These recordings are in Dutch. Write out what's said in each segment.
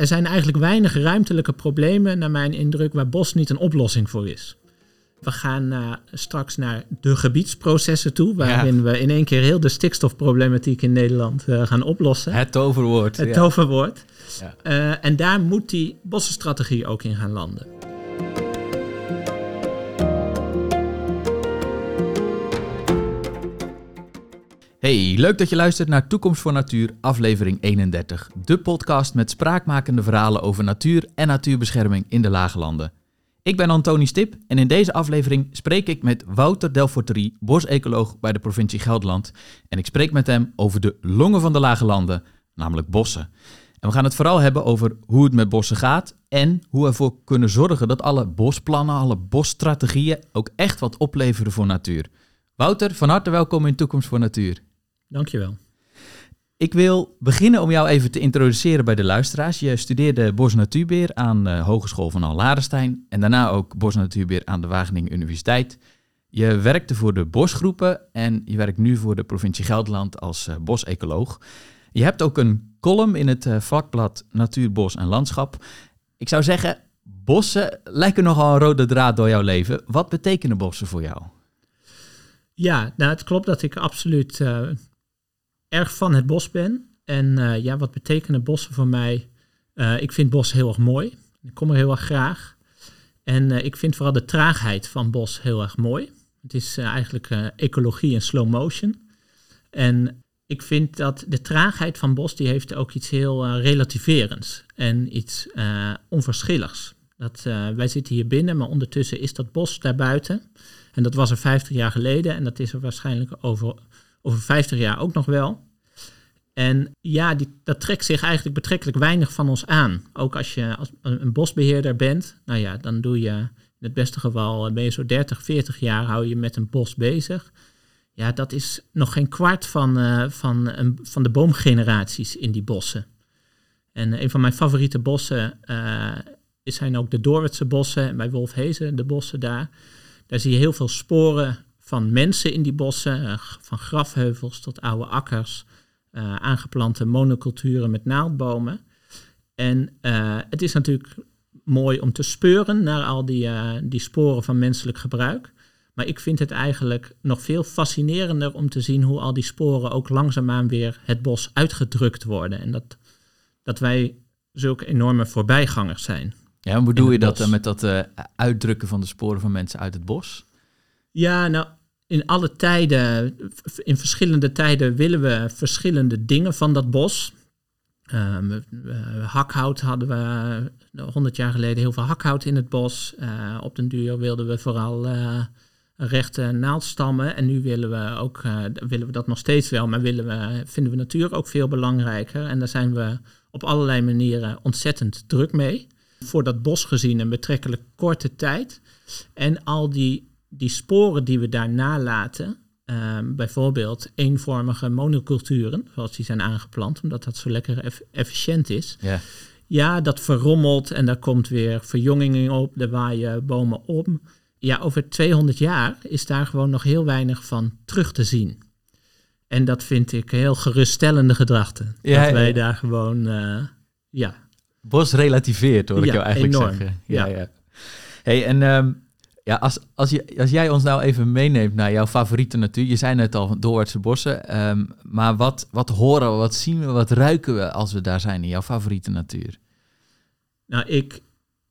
er zijn eigenlijk weinig ruimtelijke problemen, naar mijn indruk, waar bos niet een oplossing voor is. We gaan uh, straks naar de gebiedsprocessen toe, waarin we in één keer heel de stikstofproblematiek in Nederland uh, gaan oplossen. Het toverwoord. Het ja. toverwoord. Ja. Uh, en daar moet die bossenstrategie ook in gaan landen. Hey, leuk dat je luistert naar Toekomst voor Natuur, aflevering 31. De podcast met spraakmakende verhalen over natuur en natuurbescherming in de Lage Landen. Ik ben Antoni Stip en in deze aflevering spreek ik met Wouter Delforterie, bosecoloog bij de provincie Gelderland. En ik spreek met hem over de longen van de Lage Landen, namelijk bossen. En we gaan het vooral hebben over hoe het met bossen gaat en hoe we ervoor kunnen zorgen dat alle bosplannen, alle bosstrategieën ook echt wat opleveren voor natuur. Wouter, van harte welkom in Toekomst voor Natuur. Dankjewel. Ik wil beginnen om jou even te introduceren bij de luisteraars. Je studeerde Bos Natuurbeheer aan de Hogeschool van Allarestein en daarna ook Bos Natuurbeheer aan de Wageningen Universiteit. Je werkte voor de bosgroepen en je werkt nu voor de provincie Gelderland als uh, bosecoloog. Je hebt ook een column in het uh, vakblad Natuur, Bos en Landschap. Ik zou zeggen, bossen lijken nogal een rode draad door jouw leven. Wat betekenen bossen voor jou? Ja, nou het klopt dat ik absoluut uh, erg van het bos ben. En uh, ja, wat betekenen bossen voor mij? Uh, ik vind bos heel erg mooi. Ik kom er heel erg graag. En uh, ik vind vooral de traagheid van bos heel erg mooi. Het is eigenlijk ecologie in slow motion. En ik vind dat de traagheid van bos, die heeft ook iets heel relativerends en iets onverschilligs. Dat, wij zitten hier binnen, maar ondertussen is dat bos daarbuiten. En dat was er 50 jaar geleden en dat is er waarschijnlijk over over 50 jaar ook nog wel. En ja, die, dat trekt zich eigenlijk betrekkelijk weinig van ons aan. Ook als je als een bosbeheerder bent, nou ja, dan doe je in het beste geval, eh, ben je zo 30, 40 jaar, hou je met een bos bezig. Ja, dat is nog geen kwart van, uh, van, een, van de boomgeneraties in die bossen. En een van mijn favoriete bossen uh, zijn ook de Doorwitse bossen. Bij Wolfhezen, de bossen daar. Daar zie je heel veel sporen van mensen in die bossen, uh, van grafheuvels tot oude akkers, uh, aangeplante monoculturen met naaldbomen. En uh, het is natuurlijk mooi om te speuren naar al die, die sporen van menselijk gebruik. Maar ik vind het eigenlijk nog veel fascinerender om te zien hoe al die sporen ook langzaamaan weer het bos uitgedrukt worden. En dat, dat wij zulke enorme voorbijgangers zijn. Ja, hoe bedoel je dat dan met dat uitdrukken van de sporen van mensen uit het bos? Ja, nou, in alle tijden, in verschillende tijden willen we verschillende dingen van dat bos. Um, hakhout hadden we 100 jaar geleden heel veel hakhout in het bos. Uh, op den duur wilden we vooral uh, rechte naaldstammen. En nu willen we, ook, willen we dat nog steeds wel, maar willen we, vinden we natuur ook veel belangrijker. En daar zijn we op allerlei manieren ontzettend druk mee. Voor dat bos gezien een betrekkelijk korte tijd. En al die die sporen die we daar nalaten, um, bijvoorbeeld eenvormige monoculturen, zoals die zijn aangeplant, omdat dat zo lekker efficiënt is. Ja. ja, dat verrommelt en daar komt weer verjonging op, er waaien bomen om. Ja, over 200 jaar is daar gewoon nog heel weinig van terug te zien. En dat vind ik heel geruststellende gedachten. Ja, dat wij daar gewoon, uh, ja. Bos relativeert, hoor ik jou eigenlijk enorm. zeggen. Ja, ja. Hey, en um, ja, als, als, als jij ons nou even meeneemt naar jouw favoriete natuur. Je zei net al, Doorwaardse bossen. Um, maar wat, wat horen we, wat zien we, wat ruiken we als we daar zijn in jouw favoriete natuur? Nou, ik,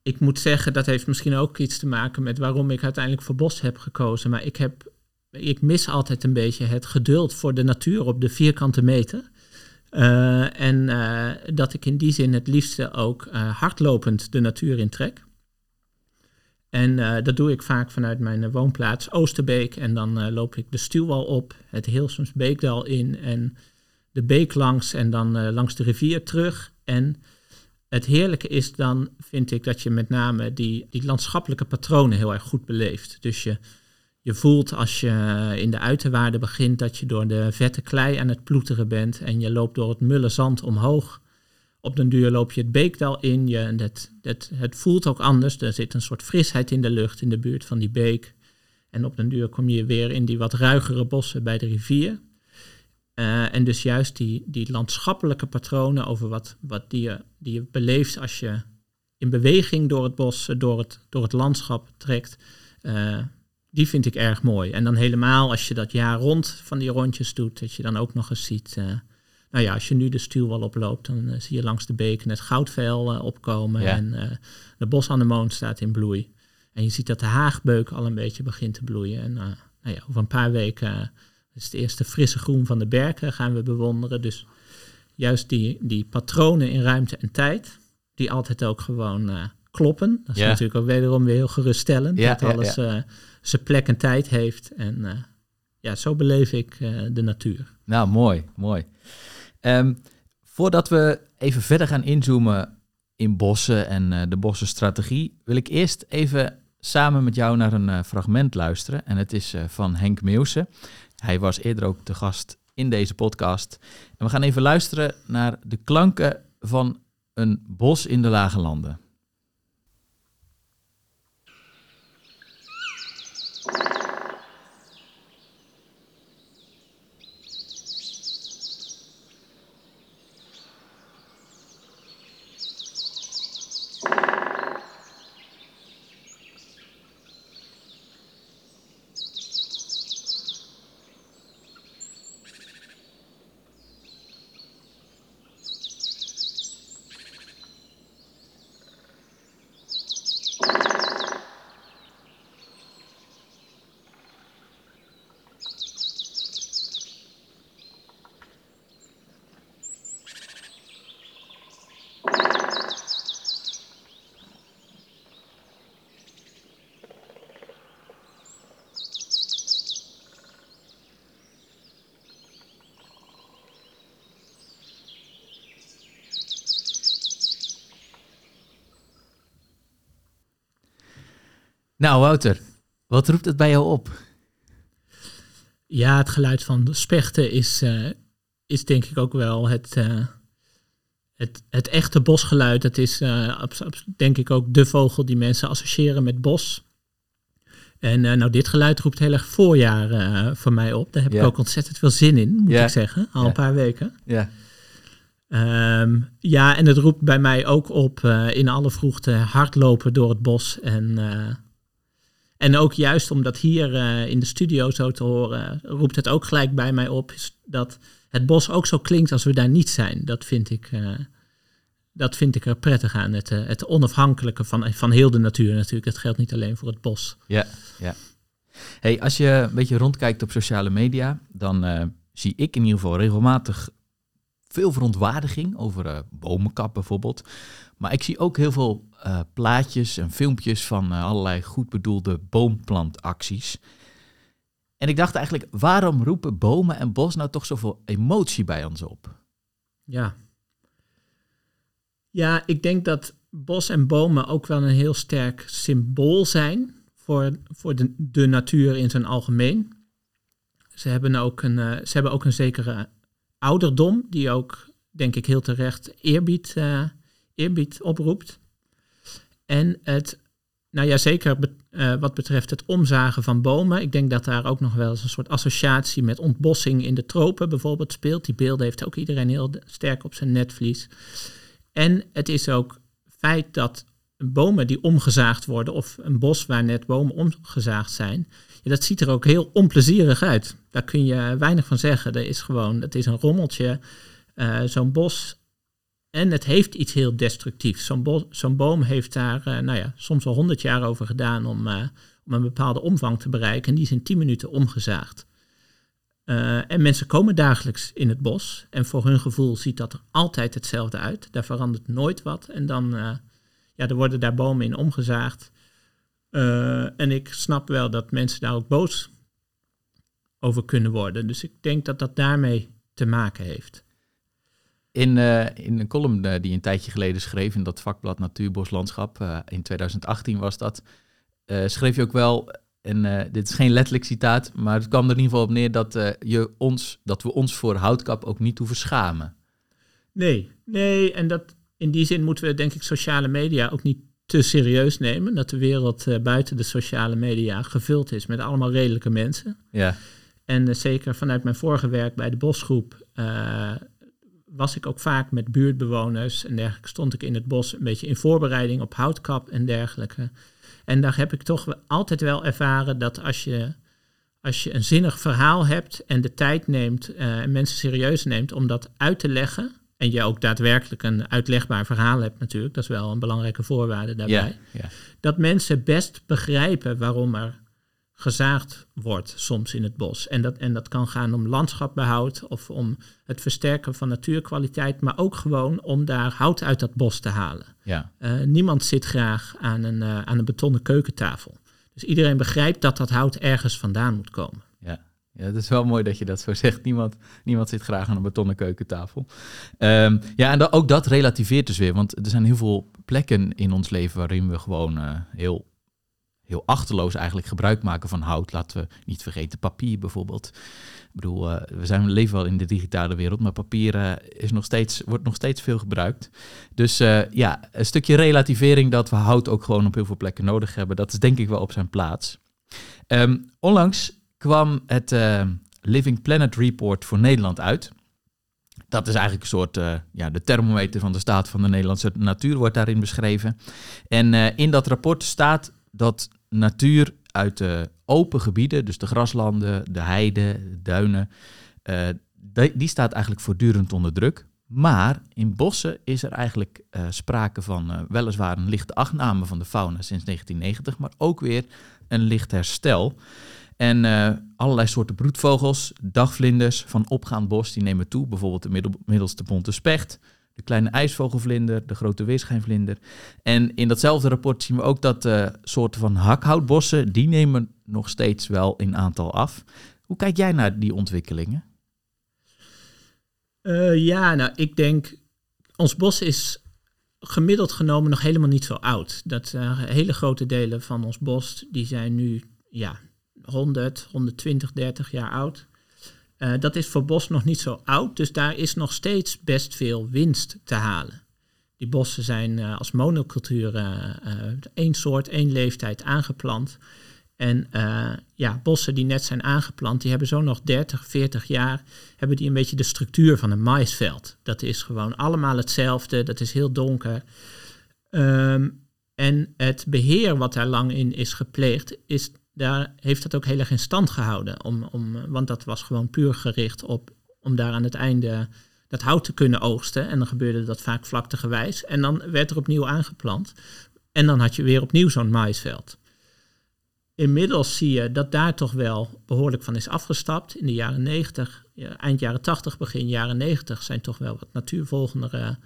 ik moet zeggen, dat heeft misschien ook iets te maken met waarom ik uiteindelijk voor bos heb gekozen. Maar ik, heb, ik mis altijd een beetje het geduld voor de natuur op de vierkante meter. Uh, en uh, dat ik in die zin het liefste ook uh, hardlopend de natuur intrek. En uh, dat doe ik vaak vanuit mijn uh, woonplaats Oosterbeek. En dan uh, loop ik de stuwwal op, het Heelsums Beekdal in en de beek langs en dan langs de rivier terug. En het heerlijke is dan, vind ik, dat je met name die, die landschappelijke patronen heel erg goed beleeft. Dus je, je voelt als je in de uiterwaarden begint dat je door de vette klei aan het ploeteren bent en je loopt door het mulle zand omhoog op den duur loop je het beekdal in. Je, het, het, het voelt ook anders. Er zit een soort frisheid in de lucht in de buurt van die beek. En op den duur kom je weer in die wat ruigere bossen bij de rivier. Eh, en dus juist die, die landschappelijke patronen over wat, wat die, je, die je beleeft als je in beweging door het bos, door het, door het landschap trekt, uh, die vind ik erg mooi. En dan helemaal als je dat jaar rond van die rondjes doet, dat je dan ook nog eens ziet. Nou ja, als je nu de stuwwal oploopt, dan zie je langs de beken het goudvel opkomen. En de bosanemoon staat in bloei. En je ziet dat de haagbeuk al een beetje begint te bloeien. En nou ja, over een paar weken is het eerste frisse groen van de berken gaan we bewonderen. Dus juist die, die patronen in ruimte en tijd, die altijd ook gewoon uh, kloppen. Dat is natuurlijk ook wederom weer heel geruststellend. Dat alles uh, zijn plek en tijd heeft. En uh, ja, zo beleef ik de natuur. Nou, mooi, mooi. Um, voordat we even verder gaan inzoomen in bossen en de bossenstrategie, wil ik eerst even samen met jou naar een fragment luisteren. En het is van Henk Meeuwse. Hij was eerder ook te gast in deze podcast. En we gaan even luisteren naar de klanken van een bos in de lage landen. Nou, Wouter, wat roept het bij jou op? Ja, het geluid van de spechten is, uh, is denk ik ook wel het, uh, het, het echte bosgeluid. Het is uh, denk ik ook de vogel die mensen associëren met bos. En nou, dit geluid roept heel erg voorjaar voor mij op. Daar heb ik ook ontzettend veel zin in, moet ik zeggen. Al een paar weken. Ja. Um, ja, en het roept bij mij ook op in alle vroegte hardlopen door het bos en en ook juist omdat hier uh, in de studio zo te horen, roept het ook gelijk bij mij op dat het bos ook zo klinkt als we daar niet zijn. Dat vind ik, uh, dat vind ik er prettig aan. Het, uh, het onafhankelijke van, van heel de natuur natuurlijk. Dat geldt niet alleen voor het bos. Ja, ja. Hey, als je een beetje rondkijkt op sociale media, dan zie ik in ieder geval regelmatig veel verontwaardiging over bomenkap bijvoorbeeld. Maar ik zie ook heel veel uh, plaatjes en filmpjes van uh, allerlei goed bedoelde boomplantacties. En ik dacht eigenlijk, waarom roepen bomen en bos nou toch zoveel emotie bij ons op? Ja. Ja, ik denk dat bos en bomen ook wel een heel sterk symbool zijn voor, voor de, de natuur in zijn algemeen. Ze hebben, ook een, uh, ze hebben ook een zekere ouderdom, die ook, denk ik, heel terecht eerbied eerbied oproept. En het, nou ja, zeker uh, wat betreft het omzagen van bomen. Ik denk dat daar ook nog wel eens een soort associatie met ontbossing in de tropen bijvoorbeeld speelt. Die beelden heeft ook iedereen heel sterk op zijn netvlies. En het is ook feit dat bomen die omgezaagd worden, of een bos waar net bomen omgezaagd zijn, dat ziet er ook heel onplezierig uit. Daar kun je weinig van zeggen. Er is gewoon, het is een rommeltje. Uh, Zo'n bos en het heeft iets heel destructiefs. Zo'n, boom heeft daar uh, nou ja, soms al honderd jaar over gedaan om, uh, om een bepaalde omvang te bereiken. En die is in tien minuten omgezaagd. Uh, en mensen komen dagelijks in het bos. En voor hun gevoel ziet dat er altijd hetzelfde uit. Daar verandert nooit wat. En dan ja, er worden daar bomen in omgezaagd. en ik snap wel dat mensen daar ook boos over kunnen worden. Dus ik denk dat dat daarmee te maken heeft. In, uh, in een column uh, die een tijdje geleden schreef in dat vakblad Natuurboslandschap, uh, in 2018 was dat, schreef je ook wel, en dit is geen letterlijk citaat, maar het kwam er in ieder geval op neer dat, je ons, dat we ons voor houtkap ook niet hoeven schamen. Nee, nee, en dat, in die zin moeten we denk ik sociale media ook niet te serieus nemen. Dat de wereld buiten de sociale media gevuld is met allemaal redelijke mensen. Ja. En eh, zeker vanuit mijn vorige werk bij de bosgroep uh, was ik ook vaak met buurtbewoners en dergelijke. Stond ik in het bos een beetje in voorbereiding op houtkap en dergelijke. En daar heb ik toch altijd wel ervaren dat als je, als je een zinnig verhaal hebt en de tijd neemt uh, en mensen serieus neemt om dat uit te leggen. En je ook daadwerkelijk een uitlegbaar verhaal hebt natuurlijk, dat is wel een belangrijke voorwaarde daarbij. Dat mensen best begrijpen waarom er gezaagd wordt soms in het bos. En dat, en dat kan gaan om landschapbehoud of om het versterken van natuurkwaliteit, maar ook gewoon om daar hout uit dat bos te halen. Ja. Uh, niemand zit graag aan een, uh, aan een betonnen keukentafel. Dus iedereen begrijpt dat dat hout ergens vandaan moet komen. Ja. Ja, het is wel mooi dat je dat zo zegt. Niemand, niemand zit graag aan een betonnen keukentafel. Um, ja, en ook dat relativeert dus weer. Want er zijn heel veel plekken in ons leven waarin we gewoon uh, heel heel achterloos eigenlijk gebruik maken van hout. Laten we niet vergeten papier bijvoorbeeld. Ik bedoel, uh, we zijn, leven wel in de digitale wereld, maar papier uh, is nog steeds, wordt nog steeds veel gebruikt. Dus uh, ja, een stukje relativering dat we hout ook gewoon op heel veel plekken nodig hebben, dat is denk ik wel op zijn plaats. Um, onlangs kwam het Living Planet Report voor Nederland uit. Dat is eigenlijk een soort, ja, de thermometer van de staat van de Nederlandse natuur wordt daarin beschreven. En in dat rapport staat dat natuur uit de open gebieden, dus de graslanden, de heide, de duinen, uh, die, die, staat eigenlijk voortdurend onder druk. Maar in bossen is er eigenlijk uh, sprake van uh, weliswaar een lichte afname van de fauna sinds 1990, maar ook weer een licht herstel. En allerlei soorten broedvogels, dagvlinders van opgaand bos, die nemen toe. Bijvoorbeeld de middel, middelste bonte specht, de kleine ijsvogelvlinder, de grote weerschijnvlinder. En in datzelfde rapport zien we ook dat uh, soorten van hakhoutbossen, die nemen nog steeds wel in aantal af. Hoe kijk jij naar die ontwikkelingen? Uh, ja, nou, ik denk, ons bos is gemiddeld genomen nog helemaal niet zo oud. Dat uh, hele grote delen van ons bos, die zijn nu ja, 100, 120, 30 jaar oud. Uh, dat is voor bos nog niet zo oud, dus daar is nog steeds best veel winst te halen. Die bossen zijn uh, als monocultuur uh, één soort, één leeftijd aangeplant. En ja, bossen die net zijn aangeplant, die hebben zo nog 30, 40 jaar, hebben die een beetje de structuur van een maisveld. Dat is gewoon allemaal hetzelfde, dat is heel donker. Um, en het beheer wat daar lang in is gepleegd, is daar heeft dat ook heel erg in stand gehouden. Om, om, want dat was gewoon puur gericht op om daar aan het einde dat hout te kunnen oogsten. En dan gebeurde dat vaak vlaktegewijs. En dan werd er opnieuw aangeplant. En dan had je weer opnieuw zo'n maisveld. Inmiddels zie je dat daar toch wel behoorlijk van is afgestapt. In de jaren 90, eind jaren 80, begin jaren 90 zijn toch wel wat natuurvolgendere,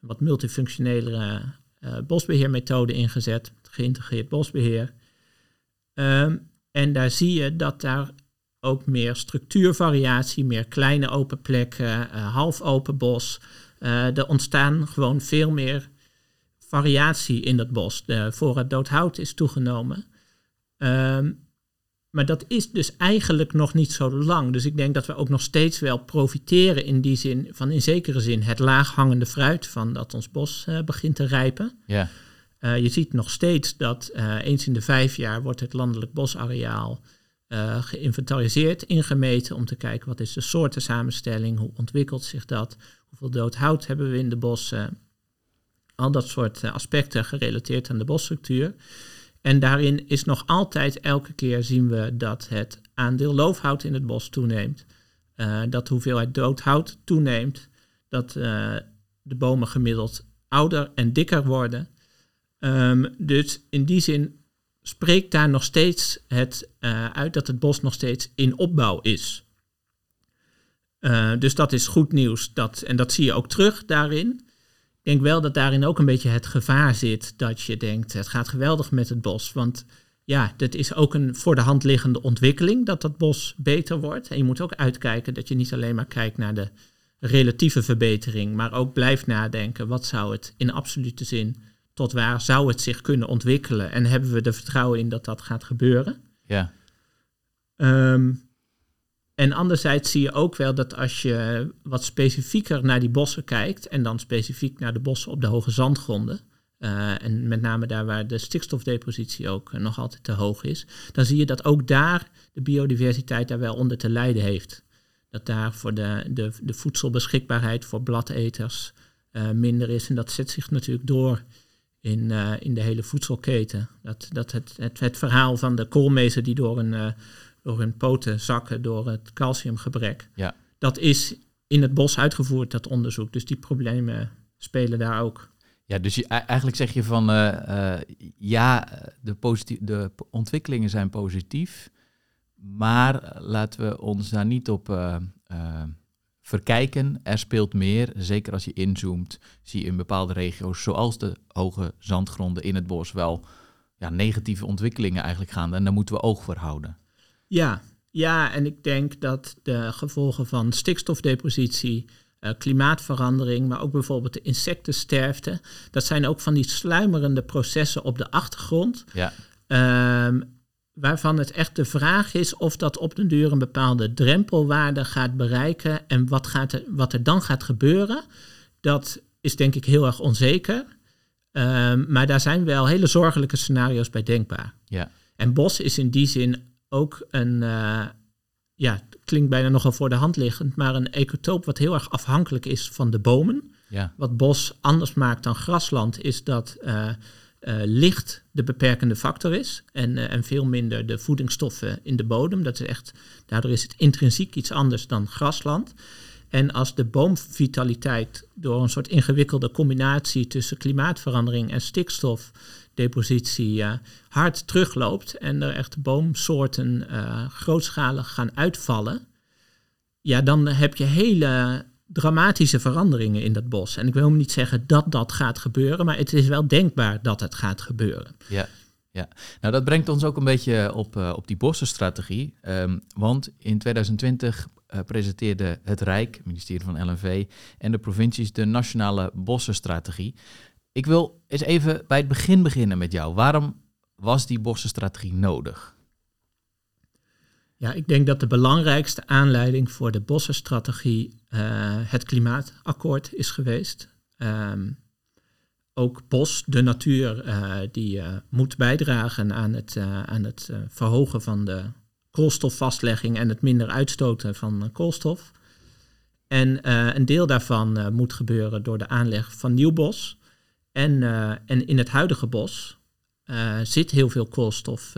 wat multifunctionelere uh, bosbeheermethoden ingezet. Geïntegreerd bosbeheer. Um, en daar zie je dat daar ook meer structuurvariatie, meer kleine open plekken, uh, half open bos. Uh, er ontstaan gewoon veel meer variatie in dat bos. De voorraad dood hout is toegenomen. Um, maar dat is dus eigenlijk nog niet zo lang. Dus ik denk dat we ook nog steeds wel profiteren in die zin, van in zekere zin het laaghangende fruit van dat ons bos uh, begint te rijpen. Ja. Uh, je ziet nog steeds dat uh, eens in de vijf jaar wordt het landelijk bosareaal uh, geïnventariseerd, ingemeten om te kijken wat is de soortensamenstelling, hoe ontwikkelt zich dat, hoeveel dood hout hebben we in de bossen. Al dat soort aspecten gerelateerd aan de bosstructuur. En daarin is nog altijd elke keer zien we dat het aandeel loofhout in het bos toeneemt, dat de hoeveelheid dood hout toeneemt, dat de bomen gemiddeld ouder en dikker worden. Um, dus in die zin spreekt daar nog steeds het uh, uit dat het bos nog steeds in opbouw is. Uh, dus dat is goed nieuws. Dat, en dat zie je ook terug daarin. Ik denk wel dat daarin ook een beetje het gevaar zit dat je denkt, het gaat geweldig met het bos. Want ja, dat is ook een voor de hand liggende ontwikkeling dat dat bos beter wordt. En je moet ook uitkijken dat je niet alleen maar kijkt naar de relatieve verbetering, maar ook blijft nadenken, wat zou het in absolute zin tot waar zou het zich kunnen ontwikkelen en hebben we er vertrouwen in dat dat gaat gebeuren. Ja. Um, en anderzijds zie je ook wel dat als je wat specifieker naar die bossen kijkt en dan specifiek naar de bossen op de hoge zandgronden, eh, en met name daar waar de stikstofdepositie ook nog altijd te hoog is, dan zie je dat ook daar de biodiversiteit daar wel onder te lijden heeft. Dat daar voor de, de, de voedselbeschikbaarheid voor bladeters minder is. En dat zet zich natuurlijk door in, in de hele voedselketen. Dat, dat het, het, het verhaal van de koolmezen die door een door hun poten zakken door het calciumgebrek. Ja. Dat is in het bos uitgevoerd, dat onderzoek. Dus die problemen spelen daar ook. Ja, dus je, eigenlijk zeg je van uh, ja, de, de ontwikkelingen zijn positief, maar laten we ons daar niet op verkijken. Er speelt meer, zeker als je inzoomt, zie je in bepaalde regio's, zoals de hoge zandgronden in het bos, wel ja, negatieve ontwikkelingen eigenlijk gaan. En daar moeten we oog voor houden. Ja, ja, en ik denk dat de gevolgen van stikstofdepositie, uh, klimaatverandering, maar ook bijvoorbeeld de insectensterfte, dat zijn ook van die sluimerende processen op de achtergrond. Ja. Ehm, waarvan het echt de vraag is of dat op den duur een bepaalde drempelwaarde gaat bereiken en wat, gaat er, wat er dan gaat gebeuren. Dat is denk ik heel erg onzeker. Ehm, maar daar zijn wel hele zorgelijke scenario's bij denkbaar. Ja. En bos is in die zin ook een, uh, ja, klinkt bijna nogal voor de hand liggend, maar een ecotoop wat heel erg afhankelijk is van de bomen. Ja. Wat bos anders maakt dan grasland is dat uh, licht de beperkende factor is en, en veel minder de voedingsstoffen in de bodem. Dat is echt, daardoor is het intrinsiek iets anders dan grasland. En als de boomvitaliteit door een soort ingewikkelde combinatie tussen klimaatverandering en stikstof depositie uh, hard terugloopt en er echt boomsoorten uh, grootschalig gaan uitvallen, ja, dan heb je hele dramatische veranderingen in dat bos. En ik wil niet zeggen dat dat gaat gebeuren, maar het is wel denkbaar dat het gaat gebeuren. Ja, ja. nou dat brengt ons ook een beetje op, uh, op die bossenstrategie. Um, want in 2020 uh, presenteerde het Rijk, het ministerie van LNV en de provincies de Nationale Bossenstrategie. Ik wil eens even bij het begin beginnen met jou. Waarom was die bossenstrategie nodig? Ja, ik denk dat de belangrijkste aanleiding voor de bossenstrategie uh, het klimaatakkoord is geweest. Um, ook bos, de natuur, uh, die uh, moet bijdragen aan het, aan het verhogen van de koolstofvastlegging en het minder uitstoten van koolstof. En een deel daarvan moet gebeuren door de aanleg van nieuw bos. En, en in het huidige bos zit heel veel koolstof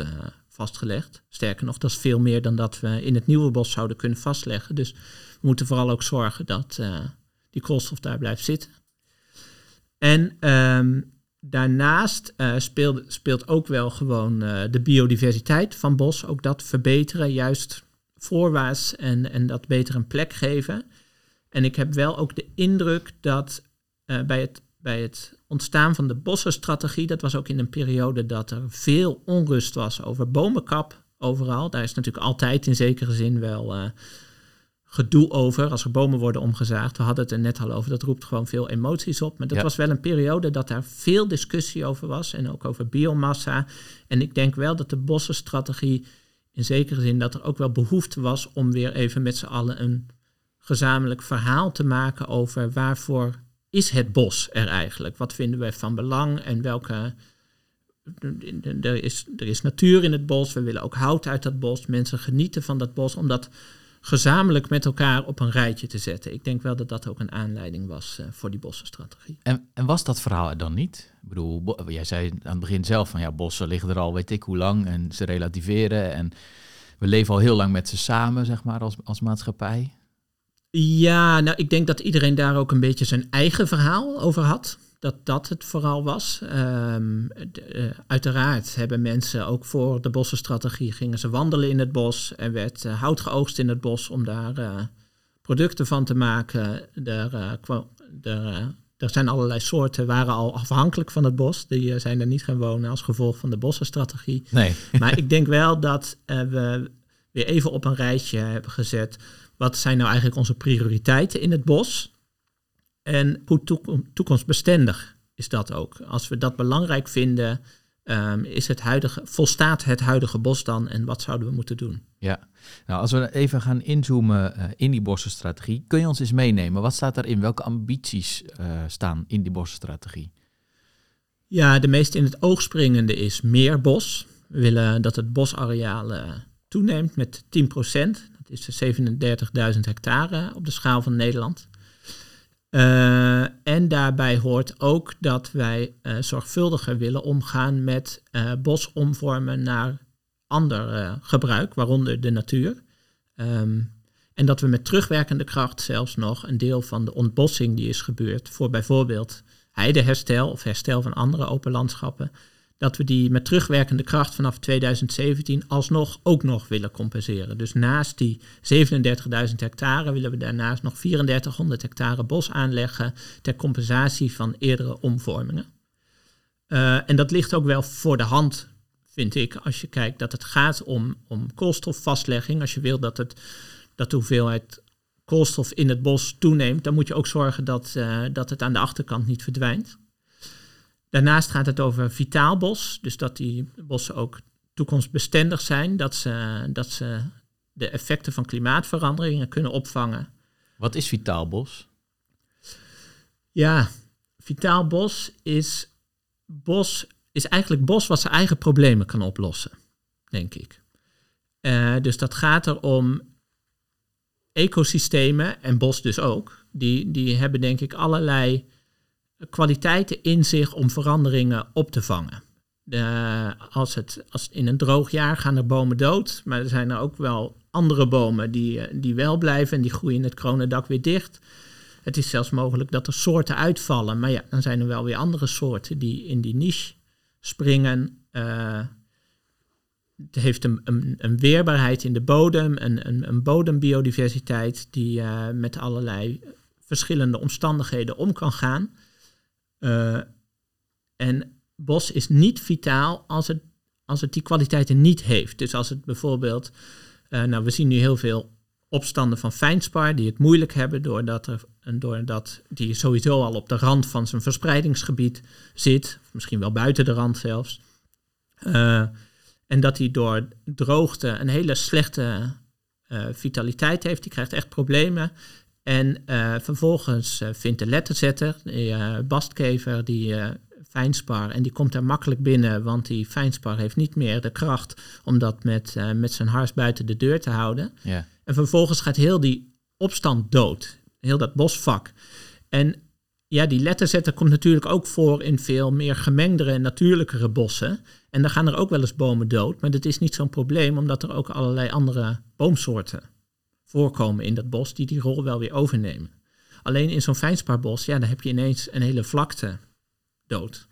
vastgelegd. Sterker nog, dat is veel meer dan dat we in het nieuwe bos zouden kunnen vastleggen. Dus we moeten vooral ook zorgen dat die koolstof daar blijft zitten. En um, daarnaast speelt, speelt ook wel gewoon de biodiversiteit van bos. Ook dat verbeteren, juist voorwaarts en, en dat beter een plek geven. En ik heb wel ook de indruk dat bij het bij het ontstaan van de bossenstrategie, dat was ook in een periode dat er veel onrust was over bomenkap overal. Daar is natuurlijk altijd in zekere zin wel uh, gedoe over als er bomen worden omgezaagd. We hadden het er net al over, dat roept gewoon veel emoties op. Maar dat Ja. was wel een periode dat daar veel discussie over was en ook over biomassa. En ik denk wel dat de bossenstrategie in zekere zin dat er ook wel behoefte was om weer even met z'n allen een gezamenlijk verhaal te maken over waarvoor is het bos er eigenlijk? Wat vinden wij van belang en welke. Er is, er is natuur in het bos, we willen ook hout uit dat bos. Mensen genieten van dat bos om dat gezamenlijk met elkaar op een rijtje te zetten. Ik denk wel dat dat ook een aanleiding was uh, voor die bossenstrategie. En, en was dat verhaal er dan niet? Ik bedoel, jij zei aan het begin zelf van ja, bossen liggen er al weet ik hoe lang en ze relativeren en we leven al heel lang met ze samen, zeg maar, als, als maatschappij. Ja, nou, ik denk dat iedereen daar ook een beetje zijn eigen verhaal over had. Dat dat het vooral was. Um, de, uh, uiteraard hebben mensen ook voor de bossenstrategie gingen ze wandelen in het bos. Er werd uh, hout geoogst in het bos om daar uh, producten van te maken. Er, er, er zijn allerlei soorten, waren al afhankelijk van het bos. Die zijn er niet gaan wonen als gevolg van de bossenstrategie. Nee. maar ik denk wel dat we weer even op een rijtje hebben gezet wat zijn nou eigenlijk onze prioriteiten in het bos? En hoe toekomstbestendig is dat ook? Als we dat belangrijk vinden, um, is het huidige, volstaat het huidige bos dan en wat zouden we moeten doen? Ja, nou als we even gaan inzoomen uh, in die bossenstrategie, kun je ons eens meenemen? Wat staat daarin? Welke ambities uh, staan in die bossenstrategie? Ja, de meest in het oog springende is meer bos. We willen dat het bosareaal uh, toeneemt met 10%. Is 37.000 hectare op de schaal van Nederland. Uh, en daarbij hoort ook dat wij uh, zorgvuldiger willen omgaan met bos omvormen naar ander gebruik, waaronder de natuur. Um, en dat we met terugwerkende kracht zelfs nog een deel van de ontbossing die is gebeurd voor bijvoorbeeld heideherstel of herstel van andere open landschappen, dat we die met terugwerkende kracht vanaf 2017 alsnog ook nog willen compenseren. Dus naast die 37.000 hectare willen we daarnaast nog 3400 hectare bos aanleggen ter compensatie van eerdere omvormingen. Uh, en dat ligt ook wel voor de hand, vind ik, als je kijkt dat het gaat om, om koolstofvastlegging. Als je wil dat, het, dat de hoeveelheid koolstof in het bos toeneemt, dan moet je ook zorgen dat, uh, dat het aan de achterkant niet verdwijnt. Daarnaast gaat het over vitaal bos, dus dat die bossen ook toekomstbestendig zijn, dat ze, dat ze de effecten van klimaatveranderingen kunnen opvangen. Wat is vitaal bos? Ja, vitaal bos is bos is eigenlijk bos wat zijn eigen problemen kan oplossen, denk ik. Uh, dus dat gaat erom ecosystemen, en bos dus ook, die, die hebben denk ik allerlei kwaliteiten in zich om veranderingen op te vangen. Als, het, als in een droog jaar gaan er bomen dood, maar er zijn er ook wel andere bomen die, die wel blijven en die groeien het kronendak weer dicht. Het is zelfs mogelijk dat er soorten uitvallen, maar ja, dan zijn er wel weer andere soorten die in die niche springen. Uh, het heeft een, een, een, weerbaarheid in de bodem, een, een, een bodembiodiversiteit die uh, met allerlei verschillende omstandigheden om kan gaan. Uh, en bos is niet vitaal als het, als het die kwaliteiten niet heeft. Dus als het bijvoorbeeld, uh, nou we zien nu heel veel opstanden van fijnspar die het moeilijk hebben doordat, er, doordat die sowieso al op de rand van zijn verspreidingsgebied zit, misschien wel buiten de rand zelfs. Uh, en dat hij door droogte een hele slechte vitaliteit heeft. Die krijgt echt problemen. En uh, vervolgens uh, vindt de letterzetter, die bastkever, die fijnspar, en die komt er makkelijk binnen, want die fijnspar heeft niet meer de kracht om dat met, met zijn hars buiten de deur te houden. Ja. En vervolgens gaat heel die opstand dood, heel dat bosvak. En ja, die letterzetter komt natuurlijk ook voor in veel meer gemengdere en natuurlijkere bossen. En dan gaan er ook wel eens bomen dood, maar dat is niet zo'n probleem, omdat er ook allerlei andere boomsoorten voorkomen in dat bos die die rol wel weer overnemen. Alleen in zo'n fijnspaarbos, ja, dan heb je ineens een hele vlakte dood.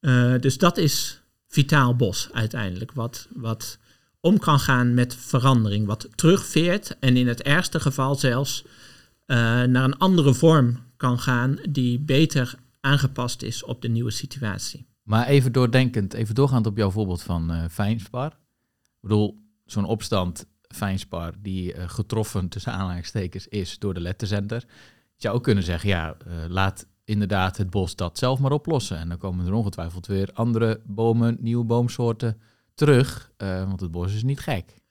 Uh, dus dat is vitaal bos uiteindelijk, wat, wat om kan gaan met verandering, wat terugveert en in het ergste geval zelfs uh, naar een andere vorm kan gaan die beter aangepast is op de nieuwe situatie. Maar even doordenkend, even doorgaand op jouw voorbeeld van uh, Fijnspar. Ik bedoel, zo'n opstand Fijnspar die uh, getroffen tussen aanhalingstekens is door de letterzender. Je zou ook kunnen zeggen, ja, uh, laat inderdaad het bos dat zelf maar oplossen. En dan komen er ongetwijfeld weer andere bomen, nieuwe boomsoorten terug, want het bos is niet gek.